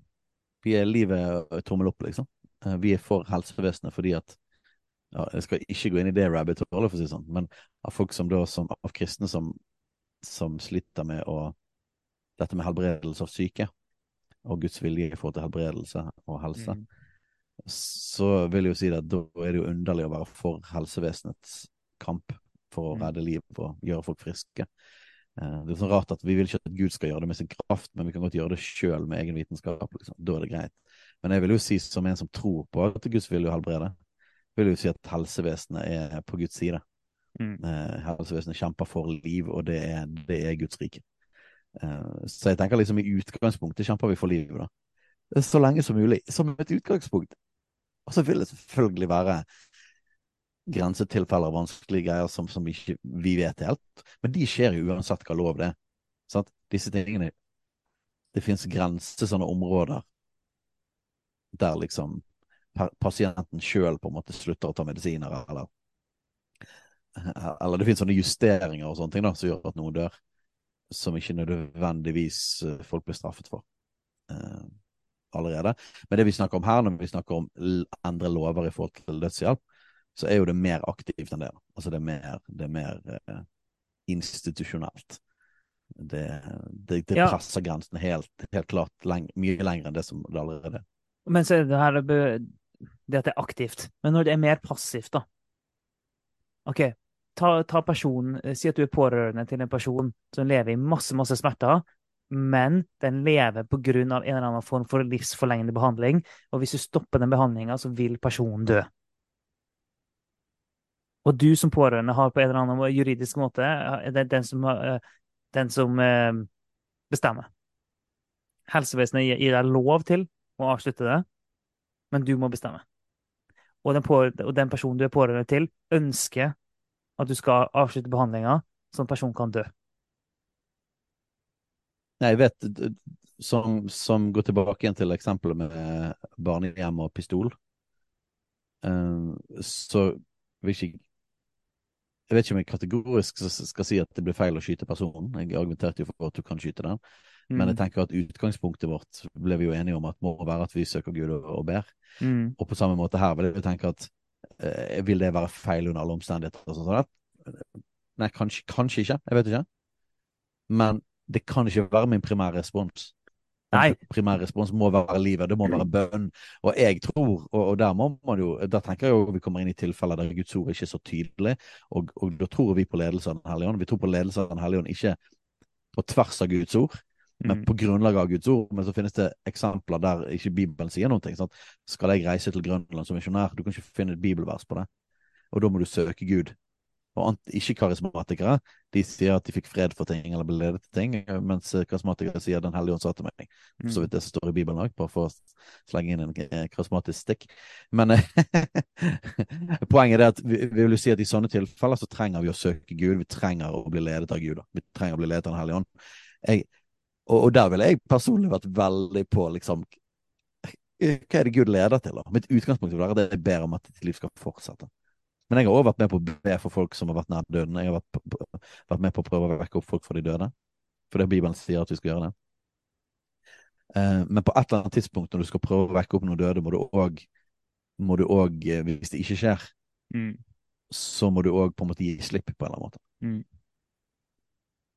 Vi er livet tommel opp, liksom. Eh, Vi er for helsevesenet fordi at ja, Jeg skal ikke gå inn i det rabbit hullet, for å si det sånn, men av folk som da, som, av kristne som, som sliter med å Dette med helbredelse av syke, og Guds vilje i forhold til helbredelse og helse, Mm. så vil jeg jo si at da er det jo underlig å være for helsevesenets kamp for å Mm. redde liv og gjøre folk friske. Eh, Det er sånn rart at Vi vil ikke at Gud skal gjøre det med sin kraft, men vi kan godt gjøre det sjøl med egen vitenskap. Liksom. Da er det greit. Men jeg vil jo si som en som tror på at Guds vilje helbrede, vil jo si at helsevesenet er på Guds side. Mm. Eh, helsevesenet kjemper for liv, og det er, det er Guds rike. Eh, så jeg tenker liksom i utgangspunktet kjemper vi for livet, da. Så lenge som mulig. Som et utgangspunkt. Og så vil det selvfølgelig være grensetilfeller og vanskelige greier som, som ikke vi vet helt. Men de skjer jo uansett hva lov det er. Sant? Disse tingene Det finnes grenser, sånne områder der liksom pasienten sjøl på en måte slutter å ta medisiner, eller Eller det finnes sånne justeringer og sånne ting da, som gjør at noen dør, som ikke nødvendigvis eh, folk blir straffet for eh, allerede. Men det vi snakker om her, når vi snakker om endre lover i forhold til dødshjelp, så er jo det mer aktivt enn det. Altså det er mer, det er mer uh, institusjonelt. Det, det, det Ja. presser grensene helt, helt klart leng, mye lenger enn det som det allerede er. Men så er det her det at det er aktivt. Men når det er mer passivt, da OK, ta, ta personen eh, Si at du er pårørende til en person som lever i masse, masse smerter, men den lever på grunn av en eller annen form for livsforlengende behandling. Og hvis du stopper den behandlinga, så vil personen dø. Og du som pårørende har på en eller annen juridisk måte er den som, eh, den som eh, bestemmer. Helsevesenet gir deg lov til å avslutte det, men du må bestemme. Og den, og den personen du er pårørende til, ønsker at du skal avslutte behandlinga, så en person kan dø. Nei, jeg vet, som, som går tilbake igjen til eksempelet med barnehjem og pistol, eh, så vil ikke Jeg vet ikke om jeg kategorisk skal si at det blir feil å skyte personen. Jeg argumenterte jo for at du kan skyte den. Men jeg tenker at utgangspunktet vårt ble vi jo enige om at må være at vi søker Gud og, ber. Mm. Og på samme måte her vil jeg tenke at eh, vil det være feil under alle omstendigheter? og sånn som? Nei, kanskje, kanskje ikke. Jeg vet ikke. Men det kan ikke være min primære respons. Nei. Primærrespons respons må være livet, det må være bønn. Og jeg tror, og, og der må man jo Der tenker jeg jo vi kommer inn i tilfeller der Guds ord ikke er så tydelig, og, og da tror vi på ledelse av Den hellige ånd. Vi tror på ledelse av Den hellige ånd ikke på tvers av Guds ord, men Mm. på grunnlag av Guds ord. Men så finnes det eksempler der ikke Bibelen sier noe. Sant? Skal jeg reise til Grønland som misjonær? Du kan ikke finne et bibelvers på det. Og da må du søke Gud. Og ikke-karismatikere de sier at de fikk fred for ting eller ble ledet til ting, mens eh, karismatikere sier Den hellige ånd sa til meg. For så vidt det som står i Bibelen òg, bare for å slenge inn en eh, karismatisk stikk. Men eh, poenget er at vi, vi vil si at i sånne tilfeller så trenger vi å søke Gud. Vi trenger å bli ledet av Gud. Da. Vi trenger å bli ledet av Den hellige ånd. Jeg, og, og der ville jeg personlig vært veldig på liksom Hva er det Gud leder til? da? Mitt utgangspunkt vil være at jeg ber om at ditt liv skal fortsette. Men jeg har også vært med på å be for folk som har vært nær døden. Jeg har vært, på, vært med på å prøve å vekke opp folk fra de døde. For det Bibelen sier at vi skal gjøre det. Eh, men på et eller annet tidspunkt når du skal prøve å vekke opp noen døde, må du òg må du òg, eh, hvis det ikke skjer, Mm. så må du òg på en måte gi slipp på en eller annen måte. Mm.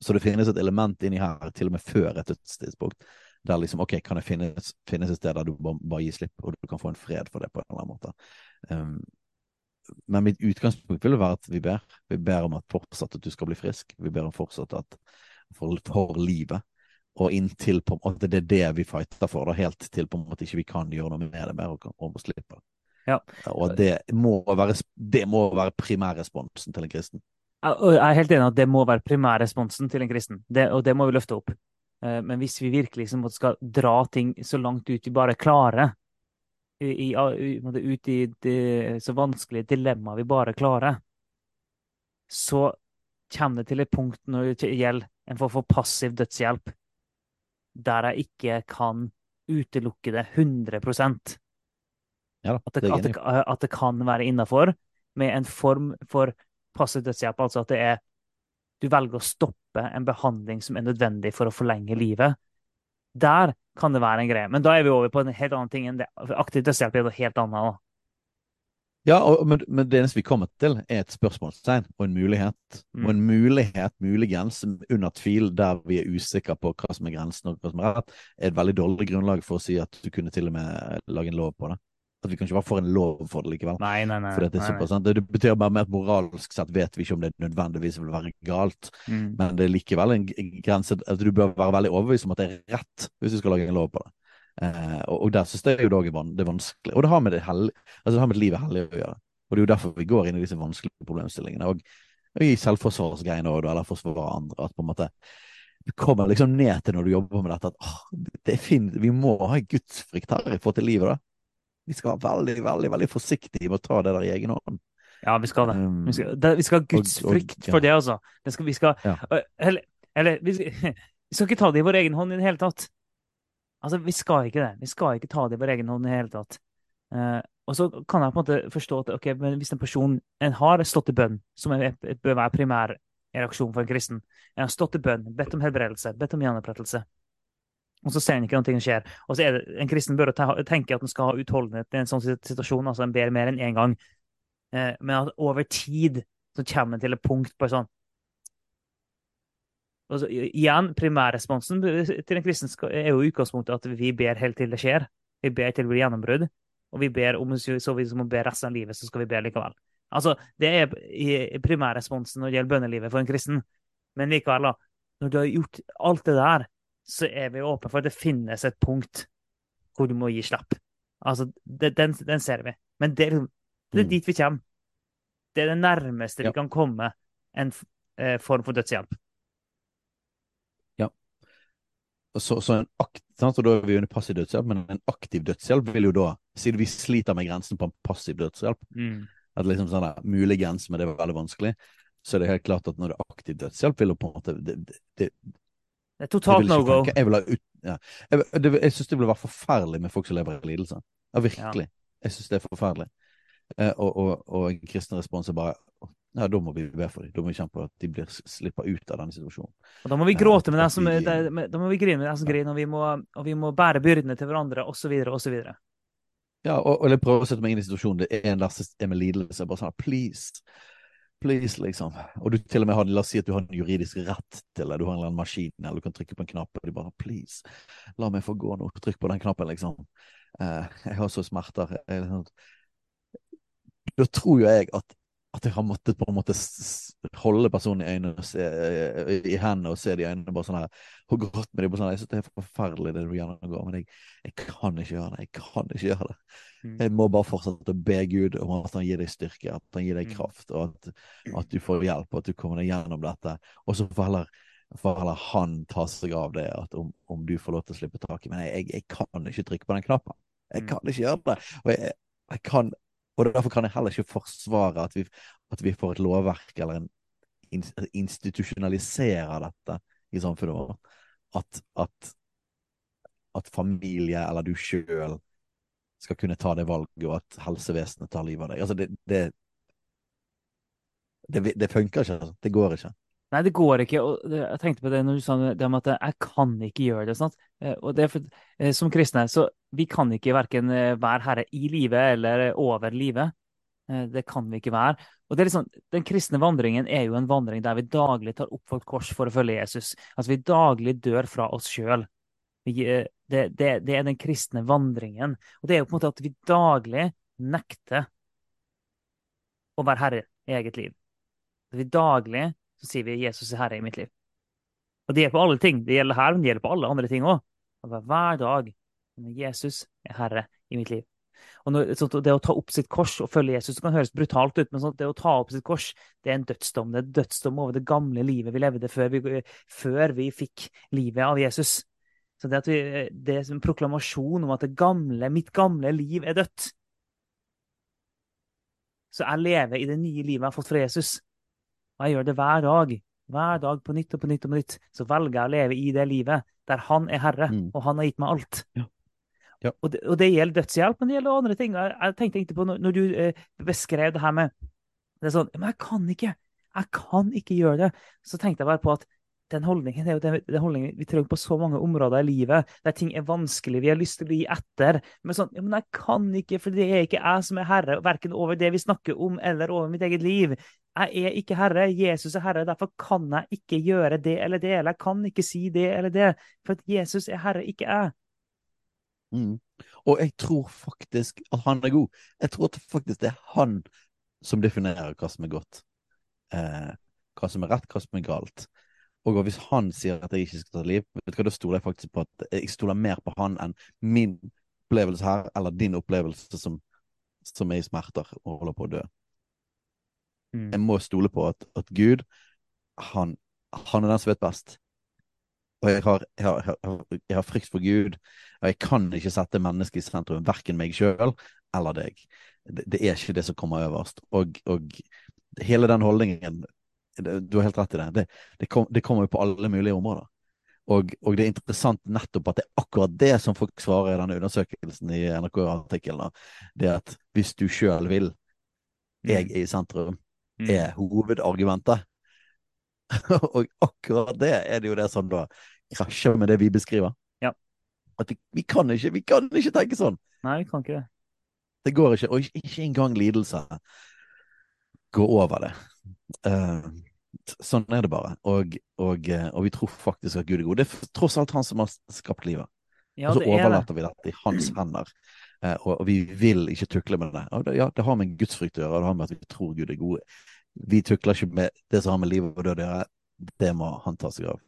Så det finnes et element inni her, til og med før et dødstidspunkt, der liksom OK, kan det finnes, finnes et sted der du bare, bare gir slipp, og du kan få en fred for det på en eller annen måte. Um, men mitt utgangspunkt vil være at vi ber. Vi ber om at fortsatt at du skal bli frisk. Vi ber om fortsatt at for, for livet. Og inntil på at det er det vi fighter for, da, helt til på en måte ikke vi kan gjøre noe med det mer og, og må slippe. Ja. Og det må være, det må være primærresponsen til en kristen. Jeg er helt enig at det må være primærresponsen til en kristen, det, og det må vi løfte opp. Eh, Men hvis vi virkelig liksom skal dra ting så langt ut vi bare klarer i, ut i det så vanskelige dilemmaet vi bare klarer, så kommer det til et punkt når det gjelder en form for passiv dødshjelp, der jeg ikke kan utelukke det 100 ja, at, det, at, det, at det kan være innafor med en form for passiv dødshjelp. Altså at det er du velger å stoppe en behandling som er nødvendig for å forlenge livet. Der kan det være en greie. Men da er vi over på en helt annen ting enn det. Aktiv dødshjelp er noe helt annet. Ja, og, men, men, det eneste vi kommer til, er et spørsmålstegn og en mulighet. Mm. Og en mulighet, muligens, under tvil, der vi er usikre på hva som er grensen og hva som er rett, er et veldig dårlig grunnlag for å si at du kunne til og med lage en lov på det. At vi kan ikke bare for en lov for det likevel. Nei, nei, nei. Det, er nei. det betyr bare mer at moralsk sett vet vi ikke om det nødvendigvis vil være galt, mm. men det er likevel en grense at du bør være veldig overbevist om at det er rett hvis du skal lage en lov på det. Eh, og, og, der synes jeg jo det er vanskelig. Og det har med det, hell, altså det har med livet hellig å gjøre. Og det er jo derfor vi går inn i disse vanskelige problemstillingene. Og, og i selvforsvarsgreiene òg, eller forsvare andre. At på en måte det kommer liksom ned til når du jobber med dette, at åh, det er fint, vi må ha gudsfrykt her i forhold til livet. da vi skal være veldig, veldig veldig forsiktige med å ta det der i egen hånd. Ja, vi skal det. Vi skal, det, vi skal ha Guds frykt ja. for det, altså. Det skal, vi skal, ja. Eller, eller vi, skal, vi, skal, ikke ta det i vår egen hånd i det hele tatt. Altså, vi skal ikke det. Vi skal ikke ta det i vår egen hånd i det hele tatt. Uh, og så kan jeg på en måte forstå at ok, men hvis en person en har stått i bønn, som er, bør være primær reaksjon for en kristen, en har stått i bønn, bedt om helbredelse, bedt om gjenopprettelse, og så ser en ikke noe skjer. Og så er det, En kristen bør tenke at en skal ha utholdenhet i en sånn situasjon. altså En ber mer enn én en gang. Eh, men at over tid så kommer en til et punkt på sånn altså, Igjen, primærresponsen til en kristen er jo utgangspunktet at vi ber helt til det skjer. Vi ber til det blir gjennombrudd. Og vi ber om så vi må be resten av livet, så skal vi be likevel. Altså, Det er primærresponsen når det gjelder bønnelivet for en kristen. Men likevel, da, når du har gjort alt det der, så er vi åpne for at det finnes et punkt hvor du må gi slapp. Altså, det, den, den, ser vi. Men det, det er mm. dit vi kommer. Det er det nærmeste ja. vi kan komme en eh, form for dødshjelp. Ja. Så, så en akt, sant? Og da er vi under passiv dødshjelp, men en aktiv dødshjelp vil jo da, siden vi sliter med grensen på en passiv dødshjelp, mm. at liksom sånn der, muligens, men det er veldig vanskelig, så er det helt klart at når det er aktiv dødshjelp, vil jo på en måte det, det, det er totalt no go. Jeg, ut, ja. jeg, det, jeg syns det vil være forferdelig med folk som lever i lidelse. Ja, virkelig. Ja. Jeg syns det er forferdelig. Eh, og, og, og, en kristen respons er bare ja, da må vi be for dem. Da må vi kjempe på at de blir slipper ut av denne situasjonen. Og Da må vi gråte med dem som, de, da må vi grine med som griner, og vi må, og vi må bære byrdene til hverandre, osv., osv. Ja, og, og jeg prøver å sette meg inn i situasjonen. Det er en er med lidelse. Bare sånn Please, Please, liksom. Og du til og med har, la oss si at du har en juridisk rett til det. Du har en eller annen maskin, eller du kan trykke på en knapp, og de bare Please, la meg få gå nå. Trykk på den knappen, liksom. Uh, jeg har så smerter. Jeg, liksom, da tror jo jeg at at jeg har måttet på en måte holde personen i øynene se, i hendene og se de øynene bare sånn her, og grått med dem på sånn Jeg syns det er forferdelig det du gjennomgår, men jeg, jeg, kan ikke gjøre det. Jeg kan ikke gjøre det. Mm. Jeg må bare fortsette å be Gud om at han gir deg styrke, at han gir deg mm. kraft, og at, at du får hjelp, og at du kommer deg gjennom dette. Og så får heller, får heller han ta seg av det, om, om, du får lov til å slippe taket. Men jeg, jeg, jeg, kan ikke trykke på den knappen. Jeg mm. kan ikke gjøre det. Og jeg, jeg kan og derfor kan jeg heller ikke forsvare at vi, at vi får et lovverk eller en institusjonaliserer dette i samfunnet vårt. At, at, at familie eller du sjøl skal kunne ta det valget, og at helsevesenet tar livet av deg. Altså, det, det, det, det funker ikke. Altså. Det går ikke. Nei, det går ikke. og Jeg tenkte på det når du sa det om at jeg kan ikke gjøre det. sant? Eh, og det er for, eh, Som kristne så vi kan ikke verken eh, være herre i livet eller over livet. Det kan vi ikke være. Og liksom, Den kristne vandringen er jo en vandring der vi daglig tar opp vårt kors for å følge Jesus. Altså Vi daglig dør fra oss sjøl. Det, det, det, er den kristne vandringen. Og det er jo på en måte at vi daglig nekter å være herre i eget liv. At vi daglig så sier vi 'Jesus er herre i mitt liv'. Og det gjelder på alle ting. Det gjelder her, men det gjelder på alle andre ting òg. Hver dag. Jesus er herre i mitt liv. Og når, Det å ta opp sitt kors og følge Jesus det kan høres brutalt ut, men sånn, det å ta opp sitt kors det er en dødsdom. Det er en dødsdom over det gamle livet vi levde før vi, før vi fikk livet av Jesus. Så det, at vi, det er en proklamasjon om at det gamle, mitt gamle liv er dødt. Så jeg lever i det nye livet jeg har fått fra Jesus. Og jeg gjør det hver dag. Hver dag på nytt og på nytt og på nytt. Så velger jeg å leve i det livet der han er herre, Mm. og han har gitt meg alt. Ja. Ja. Og, det, og det gjelder dødshjelp, men det gjelder andre ting. Jeg, jeg tenkte egentlig på når, når du eh, beskrev det her med det er sånn, Men jeg kan ikke! Jeg kan ikke gjøre det! Så tenkte jeg bare på at den holdningen er jo den, den holdningen vi trenger på så mange områder i livet der ting er vanskelig, vi har lyst til å gi etter. Men sånn, men jeg kan ikke, for det er ikke jeg som er herre, verken over det vi snakker om eller over mitt eget liv. Jeg er ikke herre, Jesus er herre, derfor kan jeg ikke gjøre det eller det, eller jeg kan ikke si det eller det, for at Jesus er herre, ikke jeg. Mm. Og jeg tror faktisk at han er god. Jeg tror faktisk det er han som definerer hva som er godt. Eh, hva som er rett, hva som er galt. Og hvis han sier at jeg ikke skal ta liv, vet du hva, da stoler jeg faktisk på at jeg stoler mer på han enn min opplevelse her, eller din opplevelse som, som er i smerter og holder på å dø. Mm. Jeg må stole på at, at Gud, han, han er den som vet best. Og jeg har, jeg, har, jeg, har, frykt for Gud, og jeg kan ikke sette mennesket i sentrum, verken meg sjøl eller deg. Det, det, er ikke det som kommer øverst. Og, og hele den holdningen, du har helt rett i det, det, det, kom, det kommer jo på alle mulige områder. Og, og, det er interessant nettopp at det er akkurat det som folk svarer i denne undersøkelsen i NRK-artikkelen. Det at hvis du sjøl vil, jeg er i sentrum, Mm. er hovedargumentet. og akkurat det er det jo det som da krasjer med det vi beskriver. Ja. At vi, vi, kan ikke, vi kan ikke tenke sånn. Nei, vi kan ikke det. Det går ikke. Og ikke, ikke engang lidelse går over det. Uh, sånn er det bare. Og, og, og, vi tror faktisk at Gud er god. Det er tross alt han som har skapt livet. Ja, og så det er det. overlater vi dette i hans hender. Uh, og, og, vi vil ikke tukle med det. Og det, ja, det har med gudsfrykt å gjøre, og det har med at vi tror Gud er god. Vi tukler ikke med det som har med liv og død å gjøre. Det må han ta seg av.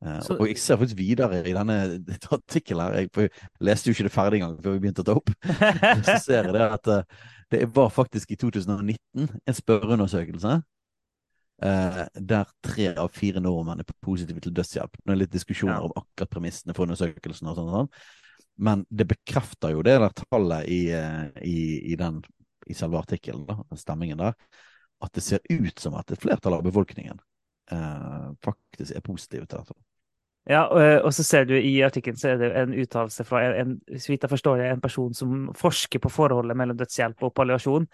Uh, Så- og jeg ser faktisk videre i denne artikkelen her, jeg, jeg leste jo ikke det ferdig engang før vi begynte å ta opp. så ser jeg det at uh, det var faktisk i 2019 en spørreundersøkelse eh, der tre av fire nordmenn er positive til dødshjelp. Nå er det litt diskusjoner om akkurat premissene for undersøkelsen og sånn. sånn. Men det bekrefter jo det der tallet i, eh, i, i, den, i selve artikkelen, den stemmingen der, at det ser ut som at et flertall av befolkningen eh, faktisk er positive til dette. Ja, og, og så ser du i artikkelen så er det en uttalelse fra en, en, så vidt jeg forstår det, en person som forsker på forholdet mellom dødshjelp og palliasjon.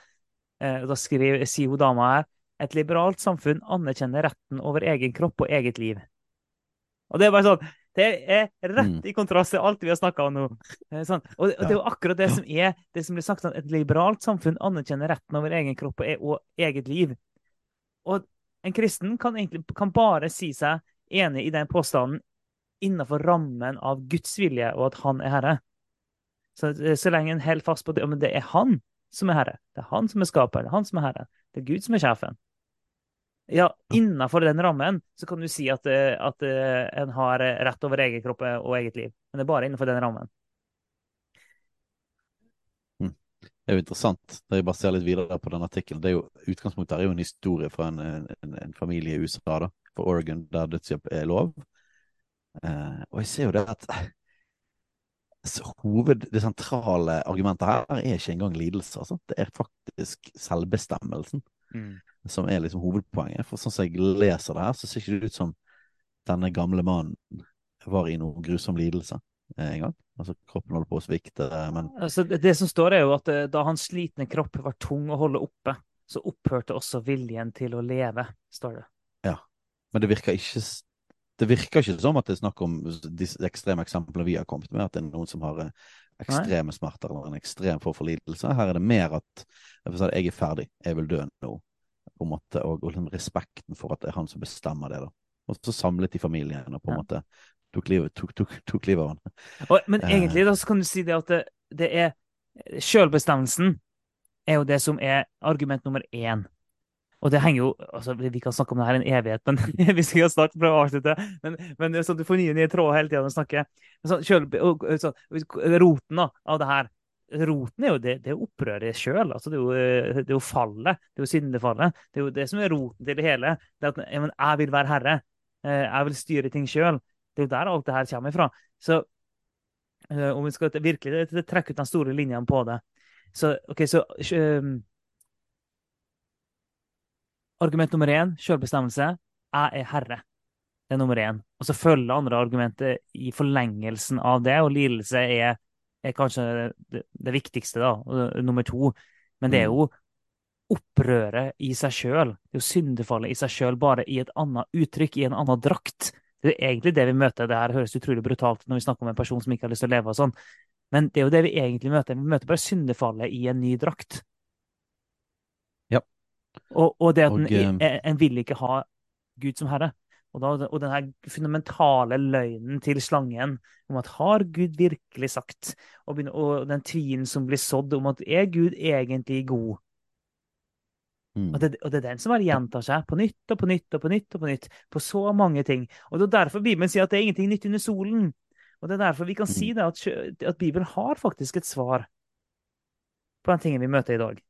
Eh, da skriver, sier hun dama her et liberalt samfunn anerkjenner retten over egen kropp og eget liv. Og det er bare sånn Det er rett Mm. i kontrast til alt vi har snakka om nå. Eh, Sånn. Og, og det er jo akkurat det som er det som blir sagt sånn, Et liberalt samfunn anerkjenner retten over egen kropp og, e og eget liv. Og en kristen kan egentlig kan bare si seg enig i den påstanden innenfor rammen av Guds vilje og at han er herre. Så, så lenge en holder fast på det, men det er han som er herre. Det er han som er skaper. Det er han som er herre. Det er Gud som er sjefen. Ja, innenfor den rammen så kan du si at, eh, at eh, en har eh, rett over egen kropp og eget liv. Men det er bare innenfor den rammen. Det er jo interessant. Da jeg bare ser litt videre på den artikkelen, det er jo, Utgangspunktet er jo en historie fra en, en, en familie i USA, da, for Oregon, der dødshjelp er lov. Eh, og jeg ser jo det at hoved, det sentrale argumentet her er ikke engang lidelse. Altså. Det er faktisk selvbestemmelsen som er liksom hovedpoenget. For sånn som jeg leser det her, så ser ikke det ut som denne gamle mannen var i noen grusom lidelse eh, en gang. Altså kroppen holder på å svikte, men Altså, det, som står, er jo at eh, da hans slitne kropp var tung å holde oppe, så opphørte også viljen til å leve, står det. Men det virker ikke det virker ikke som at det er snakk om de ekstreme eksemplene vi har kommet med, at det er noen som har ekstreme ekstreme smerter eller en ekstrem form for lidelse. Her er det mer at jeg, er ferdig, jeg vil dø nå, på en måte, og, og liksom respekten for at det er han som bestemmer det. da. Og så samlet de familien og på en Ja. måte tok livet, tok, tok, tok livet av han. Og, men Eh. egentlig da så kan du si det at det, det er Selvbestemmelsen er jo det som er argument nummer én. Og det henger jo altså Vi kan snakke om det her en evighet, men vi skal snart prøve å avslutte. Men, men sånn, du får nye nye tråder hele tida når du snakker. Men Sånn, selv, og, og, sånn, roten da, av det her Roten er jo det, det er opprøret sjøl. Altså, det, eh, det er jo fallet. Det er jo syndefallet. Det er jo det som er roten til det hele. Det at jeg, men jeg vil være herre. Eh, Jeg vil styre ting sjøl. Det er jo der alt det her kommer ifra. Så uh, om vi skal virkelig trekke ut de store linjene på det Så OK, så um, Argument nummer én, selvbestemmelse. Jeg er herre. Det er nummer én. Og så følger andre argumenter i forlengelsen av det, og lidelse er, er kanskje det, det, viktigste, da, nummer to. Men det er mm. jo opprøret i seg sjøl, det er jo syndefallet i seg sjøl, bare i et annet uttrykk, i en annen drakt. Det er egentlig det vi møter. Det her høres utrolig brutalt når vi snakker om en person som ikke har lyst til å leve og sånn. Men det er jo det vi egentlig møter. Vi møter bare syndefallet i en ny drakt. Og, og det at og, en, eh, en, vil ikke ha Gud som herre. Og, da, og denne fundamentale løgnen til slangen om at har Gud virkelig sagt, og, og den tvilen som blir sådd om at er Gud egentlig god? Mm. Og, det, og, det, er den som bare gjentar seg på nytt og på nytt og på nytt og på nytt. På så mange ting. Og det er derfor Bibelen sier at det er ingenting nytt under solen. Og det er derfor vi kan mm. si det, at, at, Bibelen har faktisk et svar på den tingen vi møter i dag.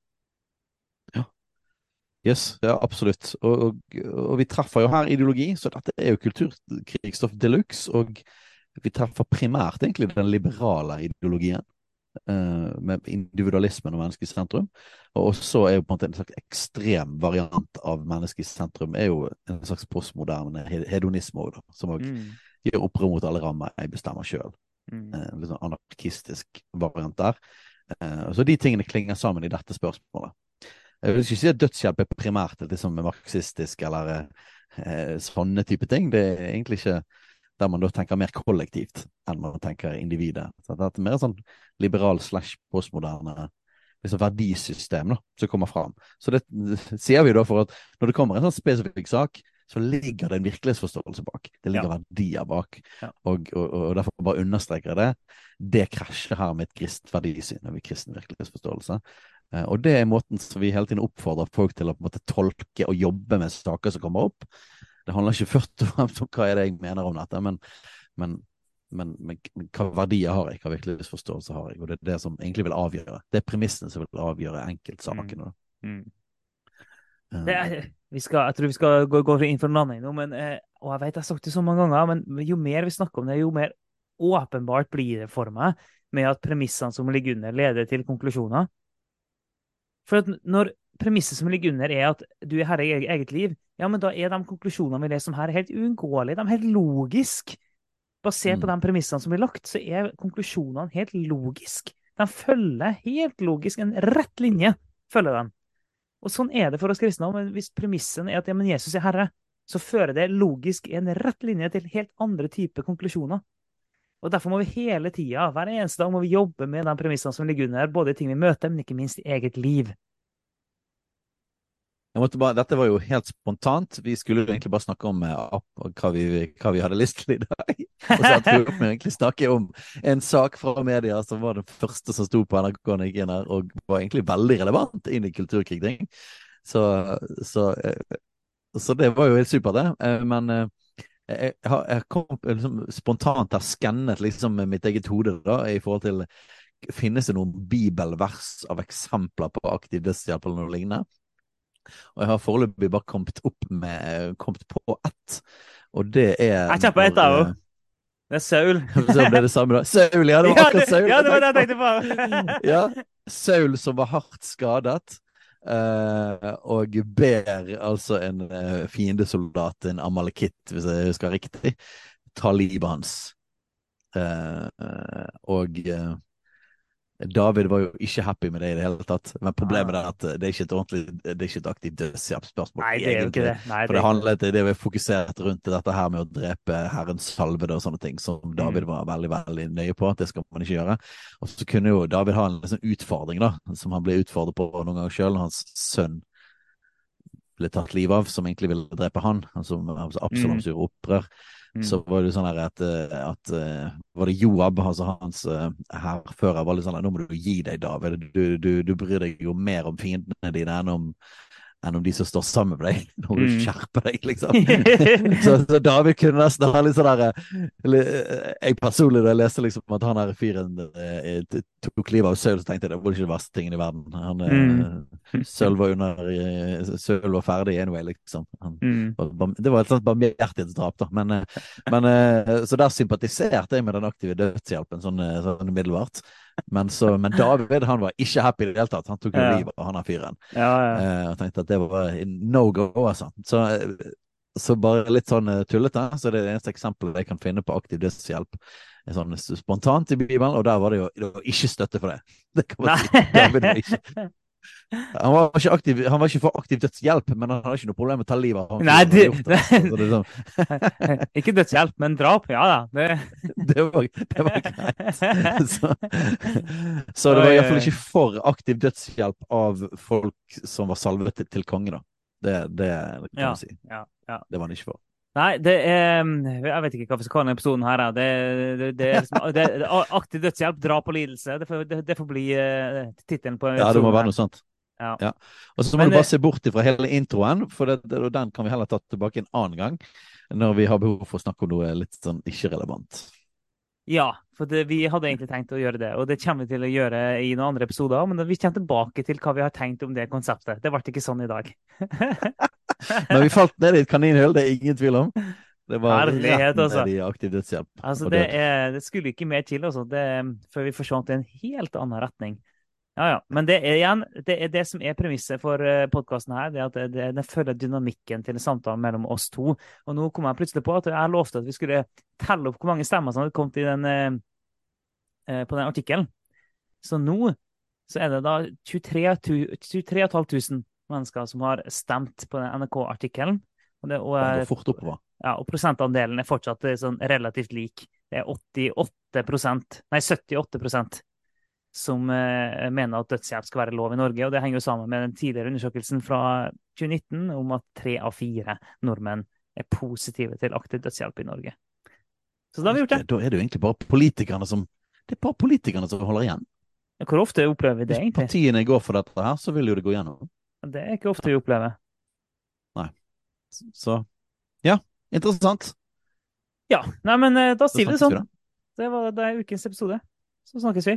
Yes, ja, absolutt. Og, og, og vi treffer jo her ideologi, så dette er jo kulturkrigsstoff de luxe. Og vi treffer primært egentlig den liberale ideologien. Uh, med individualismen og mennesket i sentrum. Og så er jo på en måte en slags ekstrem variant av mennesket i sentrum er jo en slags postmoderne hedonisme òg, som òg mm. gjør opprør mot alle rammer jeg bestemmer sjøl. Mm. Eh, litt sånn anarkistisk variant der. Eh, så de tingene klinger sammen i dette spørsmålet. Jeg vil ikke si at dødshjelp er primært liksom marxistisk eller eh, sånne type ting. Det er egentlig ikke der man da tenker mer kollektivt enn man tenker individet. Så det er mer sånn liberal slash postmoderne liksom verdisystem da, som kommer fram. Så det sier vi da for at når det kommer en sånn spesifikk sak, så ligger det en virkelighetsforståelse bak. Det ligger ja. verdier bak. Ja. Og, og, og, derfor bare understreker jeg det. Det krasjer her med et kristent verdisyn og kristen virkelighetsforståelse. Eh, og det er måten som vi hele tiden oppfordrer folk til å på en måte tolke og jobbe med saker som kommer opp. Det handler ikke først og fremst om hva er det jeg mener om dette, men, men men, men, hva verdier har jeg, hva virkelighetsforståelse har jeg? Og det er det som egentlig vil avgjøre. Det er premissene som vil avgjøre enkeltsakene. Mm. Mm. Uh, er, skal, jeg tror vi skal gå, gå inn for en annen nå, men, eh, og jeg vet jeg har sagt det så mange ganger, men jo mer vi snakker om det, jo mer åpenbart blir det for meg med at premissene som ligger under, leder til konklusjoner. For at når premisset som ligger under, er at du er herre i eget liv, ja, men da er de konklusjonene vi leser om her, helt uunngåelige. De er helt logiske. Basert på mm. de premissene som blir lagt, så er konklusjonene helt logisk. De følger helt logisk en rett linje. følger de. Og sånn er det for oss kristne. Men hvis premissen er at ja, men Jesus er Herre, så fører det logisk en rett linje til helt andre typer konklusjoner. Og Derfor må vi hele tida, hver eneste dag, må vi jobbe med de premissene som ligger under, både i ting vi møter, men ikke minst i eget liv. Bare, dette var jo helt spontant. Vi skulle jo egentlig bare snakke om uh, hva, vi, hva, vi, hadde lyst til i dag. Og så tror jeg vi egentlig snakke om en sak fra media som var den første som sto på NRK når jeg gikk inn her, og var egentlig veldig relevant inn i kulturkrig. Så, så, uh, så, det var jo helt supert, det. Uh, men jeg, jeg, kom liksom, spontant har skannet liksom mitt eget hode da, i forhold til Finnes det noen bibelvers av eksempler på aktiv dødshjelp eller noe lignende? Og jeg har foreløpig bare kommet opp med kommet på ett, og det er Jeg kjenner på ett, jeg òg. Det er Saul. Så ble det samme, da. Saul, ja, det var akkurat Saul. Ja, det var det jeg tenkte på. ja, Saul som var hardt skadet. Uh, og ber altså en uh, fiendesoldat, en amalekitt, hvis jeg husker riktig, ta livet hans. Uh, og David var jo ikke happy med det i det hele tatt. Men problemet er at det er ikke et ordentlig, det er ikke et aktivt dødshjelpsspørsmål. Nei, det er jo ikke det. Nei, For det, handlet, det er fokusert rundt dette her med å drepe Herrens salvede og sånne ting, som mm. David var veldig veldig nøye på. Det skal man ikke gjøre. Og så kunne jo David ha en liksom utfordring, da, som han ble utfordret på noen ganger sjøl. Hans sønn ble tatt livet av, som egentlig ville drepe han. Altså, altså absolutt mm. gjorde opprør. Mm. Så var det sånn at, eh, at, eh, Var det Joab, altså hans uh, hærfører, var litt sånn at nå må du gi deg, David. Du, du, du, bryr deg jo mer om fiendene dine enn om, enn om de som står sammen med deg. Når du Mm. skjerpe deg, liksom. så, så David kunne nesten ha litt sånn derre Jeg personlig, da jeg leste liksom at han her fyren eh, tok livet av Sølv, så tenkte jeg det var ikke det verste tingen i verden. Han, eh, Mm. Sølv var under eh, Sølv var ferdig anyway, liksom. Han, Mm. det var et sånt barmhjertighetsdrap, da. Men, eh, men, eh, så der sympatiserte jeg med den aktive dødshjelpen sånn, eh, sånn umiddelbart. Men, så, men David han var ikke happy i det hele tatt. Han tok jo Ja. livet av han her fyren. Ja, ja. Eh, og tenkte at det var no go, altså. Så, eh, så bare litt sånn eh, tullete. Så det er det eneste eksempelet jeg kan finne på aktiv dødshjelp. Sånn spontant i Bibelen, og der var det jo det var ikke støtte for det. Det kan man si. David var ikke, han, var ikke aktiv, han var ikke for aktiv dødshjelp, men han hadde ikke noe problem med å ta livet av Nei, det- det. Så det, sånn, Ikke dødshjelp, men drap. Ja da. Det... det, var, det var greit. Så, så det var iallfall ikke for aktiv dødshjelp av folk som var salvet til, til konge, da. Det, det kan Ja. man si. Ja, ja. Det var han ikke for. Nei, det er Jeg vet ikke hva vi skal kalle denne episoden her. Det, det, det, er liksom- det, det, aktiv dødshjelp, drap og lidelse. Det får, det, får bli uh, tittelen på Ja, det må være noe sånt. Ja. Og så må Men du bare se bort ifra hele introen, for den kan vi heller ta tilbake en annen gang. Når vi har behov for å snakke om noe litt sånn ikke-relevant. Ja, for det, vi hadde egentlig tenkt å gjøre det, og det kommer vi til å gjøre i noen andre episoder. Men vi kommer tilbake til hva vi har tenkt om det konseptet. Det ble ikke sånn i dag. Men vi falt ned i et kaninhull, det er ingen tvil om. Det var Herlighet, altså. ned i aktiv dødshjelp. Altså, det, er, det skulle ikke mer til, altså. Det, før vi forsvant i en helt annen retning. Ja, ja. Men det er igjen, det er det som er premisset for podkasten her. det er at det, det, Den følger dynamikken til samtalen mellom oss to. Og nå kom jeg plutselig på at jeg lovte at vi skulle telle opp hvor mange stemmer som hadde kommet i den, eh, eh, på den artikkelen. Så nå så er det da 23 500 mennesker som har stemt på den NRK-artikkelen. Og, det- og, eh, fort oppover. ja, og prosentandelen er fortsatt eh, sånn relativt lik. Det er 88% nei 78 som eh, mener at dødshjelp skal være lov i Norge. Og det henger jo sammen med den tidligere undersøkelsen fra 2019 om at tre av fire nordmenn er positive til aktiv dødshjelp i Norge. Så da har vi gjort det. Da er det jo egentlig bare politikerne som Det er bare politikerne som holder igjen. Hvor ofte opplever vi det, egentlig? Hvis partiene går for dette her, så vil jo det gå gjennom. Det er ikke ofte vi opplever. Nei. Så ja, interessant. Ja, nei, men eh, da sier vi det sånn. Det var det ukens episode. Så snakkes vi.